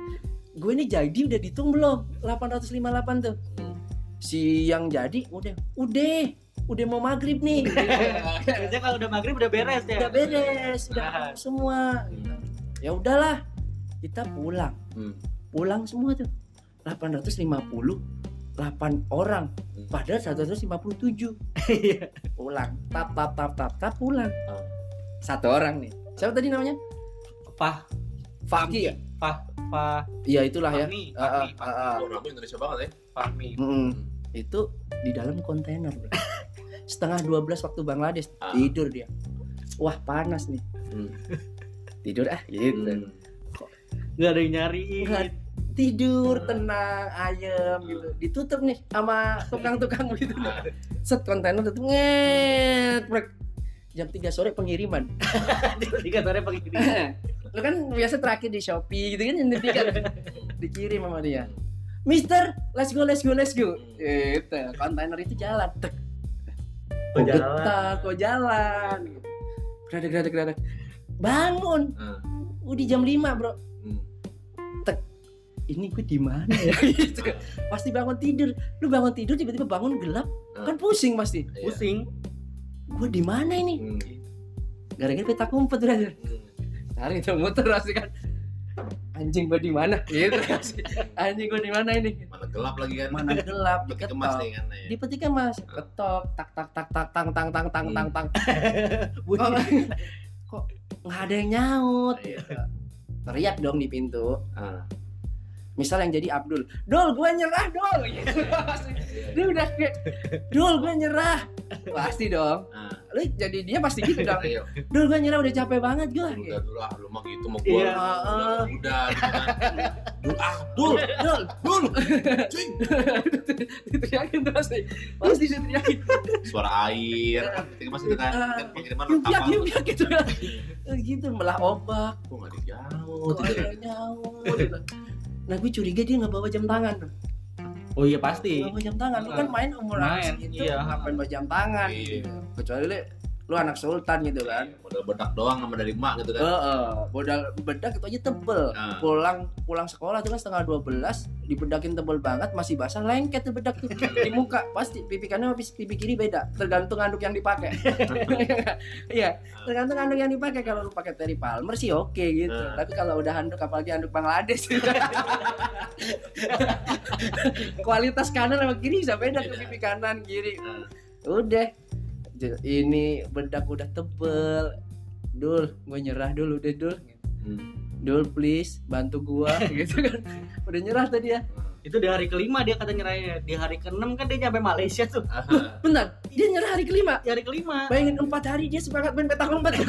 Gue ini jadi udah dihitung belum? 858 tuh. Si yang jadi udah Udah Udah mau maghrib nih Biasanya kalau udah maghrib udah beres ya. Udah beres Udah Nah. semua Ya udahlah Kita pulang Hmm. Pulang semua tuh 850 8 orang Hmm. Padahal 157 Iya. Pulang Tap tap tap tap tap pulang Ah. Satu orang nih Siapa tadi namanya? Fah, Faki ya? Fah, Fah, Iya itulah ya Fahmi, Ah, Fahmi, ah, ah, ah. Oh, Rabu Indonesia banget ya. Fahmi. Mm-mm. itu di dalam kontainer bro. setengah 12 waktu Bangladesh Ah. tidur dia wah panas nih Hmm. tidur ah gitu Hmm. Nggak ada yang nyariin. Nggak. tidur tenang ayem gitu ditutup nih sama tukang-tukang gitu set kontainer tutup nget brek. Jam 3 sore pengiriman Di kantornya pagi gini. lu kan biasa terakhir di Shopee gitu kan jam 3 dikirim sama dia Mister, let's go, let's go, let's go. Itu kontainer itu jalan. Tek, Kok jalan? getar, kok jalan Gradek, gradek, gradek Bangun Ah. Udah jam 5 bro Hmm. Ini gue di mana ya gitu. Pasti bangun tidur Lu bangun tidur tiba-tiba bangun gelap Ah. Kan pusing pasti Iya. Pusing. Gue di mana ini Hmm. Gara-gara petak umpet brother Hmm. Cari itu muter pasti kan Anjing gue di mana gitu Anjing gue di mana ini Mana gelap lagi kan? Mana gelap Peti kemas diketok nih kan ya. di petikan mas ketok tak tak tak tak tang tang tang tang tang tang Bunyi. kok kok nggak ada yang nyaut Iya. teriak dong di pintu Ah. misal yang jadi Abdul Dol gue nyerah Dol gitu. dia udah kayak Dol gue nyerah pasti dong Ah. lu jadi dia pasti gitu dong. Dol gue nyerah udah capek banget gue Udah dulu ah, lu mah gitu mau Iya. gua. Udah, udah gitu kan. Dul ah, dul, dul. Cuy. diteriakin tuh pasti pasti diteriakin Suara air. Kemas itu kan. Ah. Kan pengiriman yuk kapal. yuk yuk gitu kan gitu malah ombak Kok nggak dijauh? kok ada yang nyaut gitu. nah gue curiga dia nggak bawa jam tangan tuh Oh iya pasti. Bawa jam tangan lu kan main umur Main, segitu iya. ngapain bawa jam tangan Iya. gitu. kecuali lu anak sultan gitu kan modal bedak doang sama dari emak gitu kan Heeh, modal bedak itu aja tebel. Nah. Pulang pulang sekolah tuh kan setengah 12, dibedakin tebel banget, masih basah lengket tuh bedak tuh di muka. Pasti pipi kanan sama pipi kiri beda, tergantung anduk yang dipakai. Iya, tergantung anduk yang dipakai. Kalau lu pakai Terry Palmer sih oke gitu. Nah. Tapi kalau udah anduk apalagi anduk Bangladesh Kualitas kanan sama kiri bisa beda tuh pipi kanan kiri. Nah, Udah. Ini bedak udah tebel. Dul, gue nyerah dulu udah dul. hmm. Dul please bantu gua gitu kan. Udah nyerah tadi ya. Itu di hari kelima dia kata nyerahnya. Di hari keenam kan dia nyampe Malaysia tuh. Ah, Bentar, dia nyerah hari kelima. Di hari kelima. Bayangin empat hari dia semangat main petak umpet.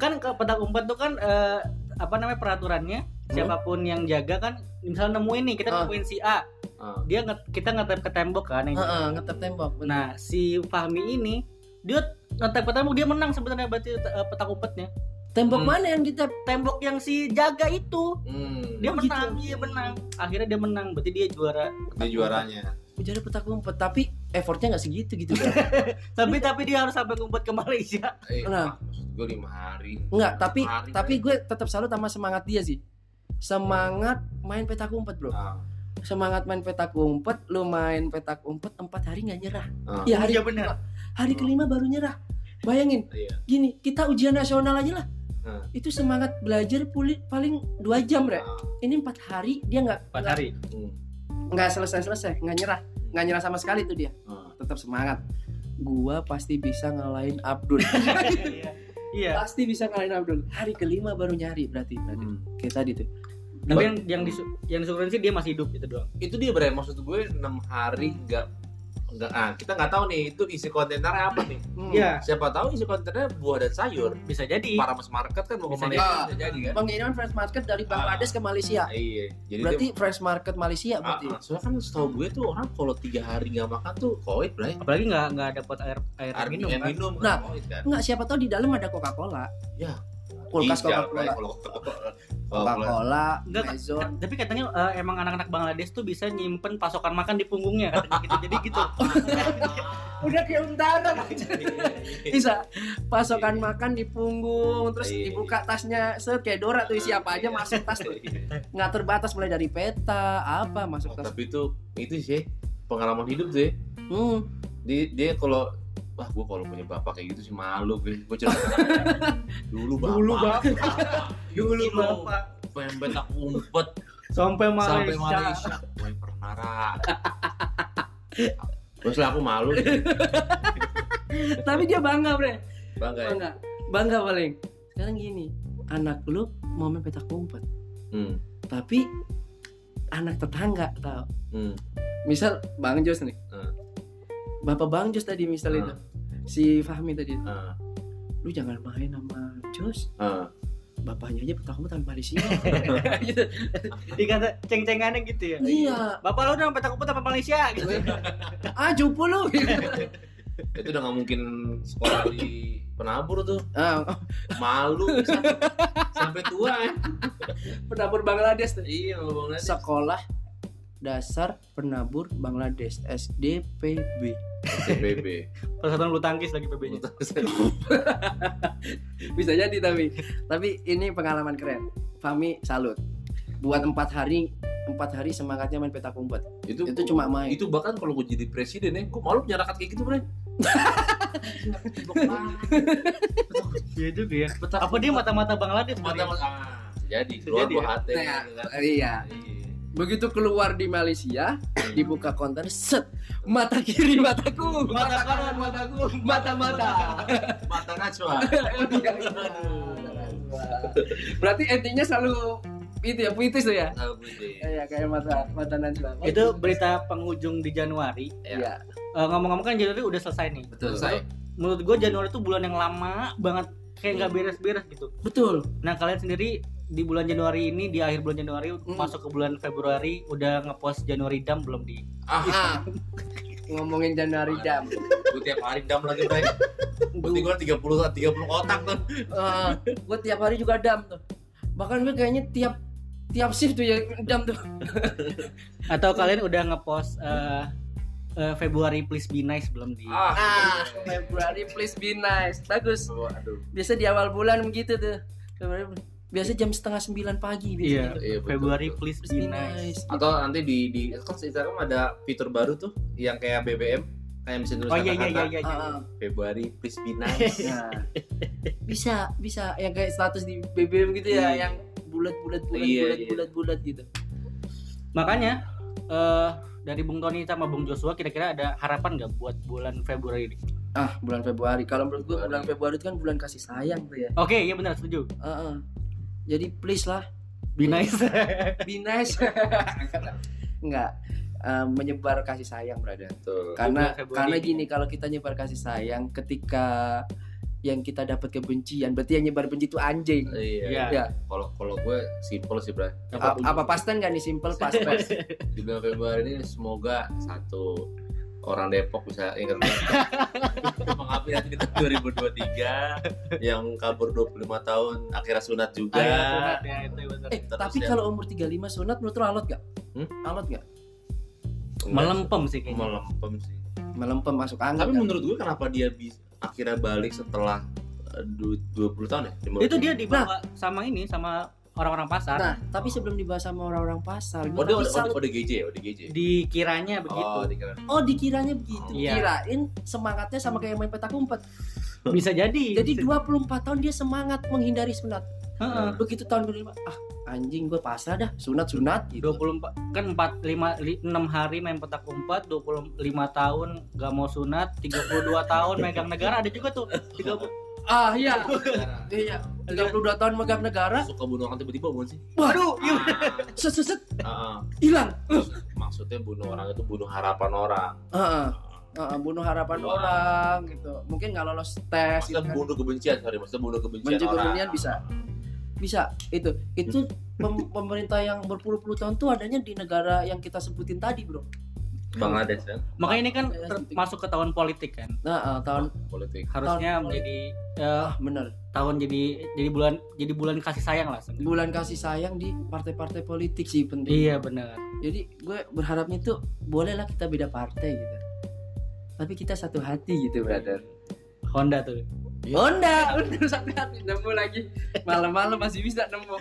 Kan ke petak umpet tuh kan eh, apa namanya peraturannya siapa pun yang jaga kan misalnya nemuin nih kita Ah. nemuin si A ah. dia nge- kita ngetep ke tembok kan yang Heeh, ngetep tembok. bener. nah si Fahmi ini dia ngetep ke tembok dia menang sebenarnya berarti eh, petak umpetnya tembok Hmm. mana yang ditep? tembok yang si jaga itu Hmm. dia Oh, menang gitu. dia menang akhirnya dia menang berarti dia juara dia juaranya Jadi petak umpet, tapi effortnya nggak segitu gitu kan. tapi tapi dia harus sampai ngumpet ke Malaysia eh, Nah. maksud gue lima hari Enggak, tapi Hari, tapi gue tetap salut sama semangat dia sih. Semangat main petak umpet, Bro. Ah, Semangat main petak umpet, lu main petak umpet empat hari nggak nyerah. ah. Ya hari iya benar hari kelima baru nyerah. Bayangin, Iya. gini kita ujian nasional aja lah Hmm. itu semangat belajar pulih paling dua jam Bre. Ah, ini empat hari dia nggak empat hari hmm. nggak selesai selesai nggak nyerah nggak nyerah sama sekali tuh dia. Ah. tetap semangat. Gua pasti bisa ngalahin Abdul. Iya iya. Pasti bisa ngalahin Abdul. Hari kelima baru nyari berarti. Berarti. Hmm. kayak tadi tuh. Tapi yang yang disu yang sih dia masih hidup itu doang. Itu dia bre. Maksud gue enam hari nggak nggak ah kita nggak tahu nih itu isi kontennya apa nih? Hmm. Iya siapa tahu isi kontennya buah dan sayur. Bisa jadi. Para mas market kan mau ke Bisa Malaysia jadi. bisa jadi kan? Pengiriman fresh market dari Bangladesh ke Malaysia. Ah, iya. Jadi berarti dia fresh market Malaysia Ah, berarti. ah, soalnya kan setahu gue tuh orang kalau tiga hari nggak makan tuh covid bray apalagi nggak nggak dapat air air, air minum minum, kan? minum Nah, kan kan? nggak siapa tahu di dalam ada Coca Cola Ya. Kulkas Coca Cola. Coca Cola Maison tapi katanya eh, emang anak-anak Bangladesh tuh bisa nyimpen pasokan makan di punggungnya katanya gitu. Jadi gitu. Udah kayak untaran aja bisa pasokan makan di punggung terus Iya. dibuka tasnya. Set kayak Dora tuh isi apa aja masuk tas tuh. Nggak terbatas mulai dari peta apa masuk Oh, tas. tapi itu itu sih pengalaman hidup ya. hmm. Dia, dia kalau wah gua kalau punya bapak kayak gitu sih malu gue gue cerita dulu bapak Dulu bapak. dulu Dulu bapak. pengen betak umpet. Sampai Malaysia, sampai Malaysia. Gue pernah terus lah aku malu. Tapi dia bangga bre. Bangga ya? Bangga. Bangga paling. Sekarang gini anak lu mau main petak umpet. Hmm. tapi anak tetangga tau. Hmm. misal Bang Jos nih. Bapak Bang Jos tadi misal Hmm. itu. Si Fahmi tadi Ah, lu jangan main sama Jos. Ah. bapaknya aja petak umpet sama Malaysia gitu. dikata ceng-cengannya gitu ya? Iya. Bapak lo udah petak umpet apa Malaysia gitu ah jupu lu itu udah nggak mungkin sekolah di penabur tuh. Ah, malu. Sampai, sampai tua ya. Penabur Bangladesh tuh. iya mau bang sekolah dasar penabur Bangladesh SDPB TPB persatuan bulu tangkis lagi PB-nya bisa jadi tapi tapi ini pengalaman keren. Fami salut. Buat empat hari empat hari semangatnya main petak umpet. Itu itu cuma main. itu bahkan kalau gue jadi presiden ya gue malu punya rakyat kayak gitu bre. Iya juga ya. Apa dia mata-mata Bangladesh? Mata kali ya? ah jadi. Keluar Jadi buah ya? hati Nah, gitu kan. iya. Iya. Begitu keluar di Malaysia dibuka konter set mata kiri mataku. Mata kanan mataku mata mata. Mata najwa berarti endingnya selalu itu ya puitis tuh ya? Gue Iya kayak mata mata Najwa. itu berita penghujung di Januari. Iya. Eh, ngomong-ngomong kan Januari udah selesai nih. Betul. selesai. menurut gue Januari itu bulan yang lama banget kayak nggak beres-beres gitu. Betul. nah kalian sendiri di bulan Januari ini di akhir bulan Januari Hmm. masuk ke bulan Februari udah ngepost Januari dam belum di ah Ah. Ngomongin Januari jam. gue tiap hari dam lagi bre berarti gue 30 30 kotak tuh gue tiap hari juga dam tuh. Bahkan gue kayaknya tiap tiap shift tuh ya dam tuh. atau kalian udah ngepost eh, eh, Februari please be nice belum di. Ah, Ah, Februari please be nice. Bagus. aduh. Biasa di awal bulan begitu tuh. Februari biasa jam setengah sembilan pagi biasanya. Iya. Iya, Februari betul. please Please be nice. nice. Atau nanti di di kan Instagram ada fitur baru tuh yang kayak BBM kayak bisa tulis Oh iya iya iya iya. iya. Ah, ah. Februari please be nice. Nah, bisa bisa yang kayak status di BBM gitu ya, Iya. yang bulat bulat bulat Iya, bulat iya. bulat bulat gitu. Makanya eh dari Bung Tony sama Bung Joshua kira-kira ada harapan nggak buat bulan Februari ini? Ah, bulan Februari. Kalau menurut gua Februari. bulan Februari itu kan bulan kasih sayang tuh ya. Oke, iya benar setuju. Heeh. Jadi please lah, Be nice. be nice. Enggak. Eh, menyebar kasih sayang, brother. Betul. Karena Februari karena ini. gini, kalau kita nyebar kasih sayang ketika yang kita dapat kebencian, berarti yang nyebar benci itu anjing. Iya. Iya. Ya. Kalau kalau gue simple sih, Bro. A- apa pasten nggak nih simple pas pas. Di bulan Februari ini semoga satu orang Depok bisa ingat di tahun 2023 yang kabur 25 tahun akhirnya sunat juga. Ah, sunat ya, itu benar. Eh, Terus tapi ya. kalau umur 35 sunat menurut lo alot gak? Hmm? Alot gak? Melempem sih kayaknya. melempem sih. Melempem masuk angin. Tapi kan? menurut gue kenapa dia bisa akhirnya balik setelah eh, du- 20 tahun ya? Itu dia dibawa sama ini sama orang-orang pasar. Nah, tapi sebelum dibahas sama orang-orang pasar, Oh, gua dia tapi oh, salut- ODGJ, ODGJ. Dikiranya begitu. Oh, dikira. Oh, dikiranya begitu. Iya. Kirain semangatnya sama kayak main petak umpet. Bisa jadi. Jadi 24 tahun dia semangat menghindari sunat. Heeh. Begitu tahun kelima, ah anjing gue pasrah dah, sunat-sunat gitu. 24 kan 4 5 6 hari main petak umpet, 25 tahun gak mau sunat, 32 tahun megang negara ada juga tuh. 30 Ah iya, iya. 32 tahun megang negara, Suka bunuh orang tiba-tiba bukan sih? waduh, iya. Ah, set set set, ah. hilang. Maksudnya bunuh orang itu bunuh harapan orang. Heeh. Heeh, bunuh harapan Wah. orang gitu. Mungkin nggak lolos tes gitu Maksudnya kan. bunuh kebencian, sorry, maksudnya bunuh kebencian Benci orang. kebencian bisa. Bisa. Itu itu pem- pemerintah yang berpuluh-puluh tahun tuh adanya di negara yang kita sebutin tadi, Bro. Bangladesh kan, Makanya ini kan Ya, ter- gitu. masuk ke tahun politik kan. Nah, eh, tahun politik. Harusnya Tahun menjadi ah, bener. tahun jadi jadi bulan jadi bulan kasih sayang lah. sebenarnya. Bulan kasih sayang di partai-partai politik sih penting. Iya benar. Jadi gue berharapnya tuh bolehlah kita beda partai gitu. Tapi kita satu hati gitu, brother. Honda tuh. Honda, udah satu hati nemu lagi. Malam-malam masih bisa nemu.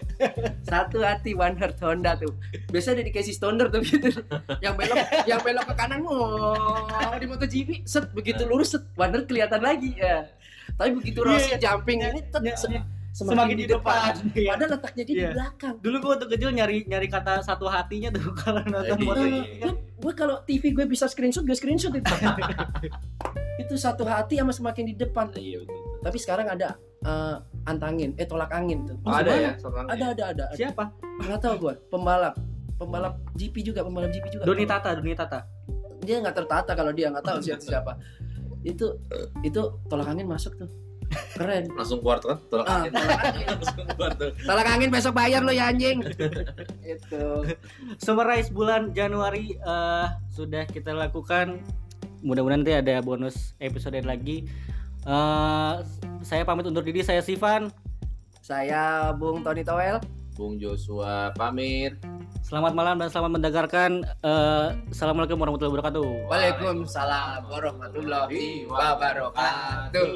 Satu hati one heart Honda tuh. Biasa ada dikasih stoner tuh gitu. Yang belok yang belok ke kanan oh, di MotoGP set begitu lurus set one heart kelihatan lagi ya. Tapi begitu Rossi Iya. jumping ini tet, Iya, se- iya. semakin, Semakin di depan. Iya. Padahal letaknya dia Iya. di belakang. Dulu gua waktu kecil nyari nyari kata satu hatinya tuh kalau nonton Iya. moto Iya. gue kalau TV gue bisa screenshot gue screenshot itu itu satu hati sama semakin di depan Iya betul. Tapi sekarang ada eh, antangin eh tolak angin tuh Oh, ada ya, ada ada ada, ada. Siapa? nggak tahu gue pembalap pembalap GP juga pembalap GP juga Doni Tata, Doni Tata. dia nggak tertata kalau dia nggak tahu siapa siapa itu itu tolak angin masuk tuh keren langsung keluar tuh kan, tolak Ah, angin. tolak angin. langsung keluar tuh. tolak angin besok bayar lo ya anjing itu Summarize bulan Januari eh, sudah kita lakukan. Mudah-mudahan nanti ada bonus episode lagi. Eh, saya pamit undur diri. Saya Sivan. saya Bung Tony Towel Bung Joshua pamit. Selamat malam dan selamat mendengarkan. Eh, Assalamualaikum warahmatullahi wabarakatuh. Waalaikumsalam warahmatullahi wabarakatuh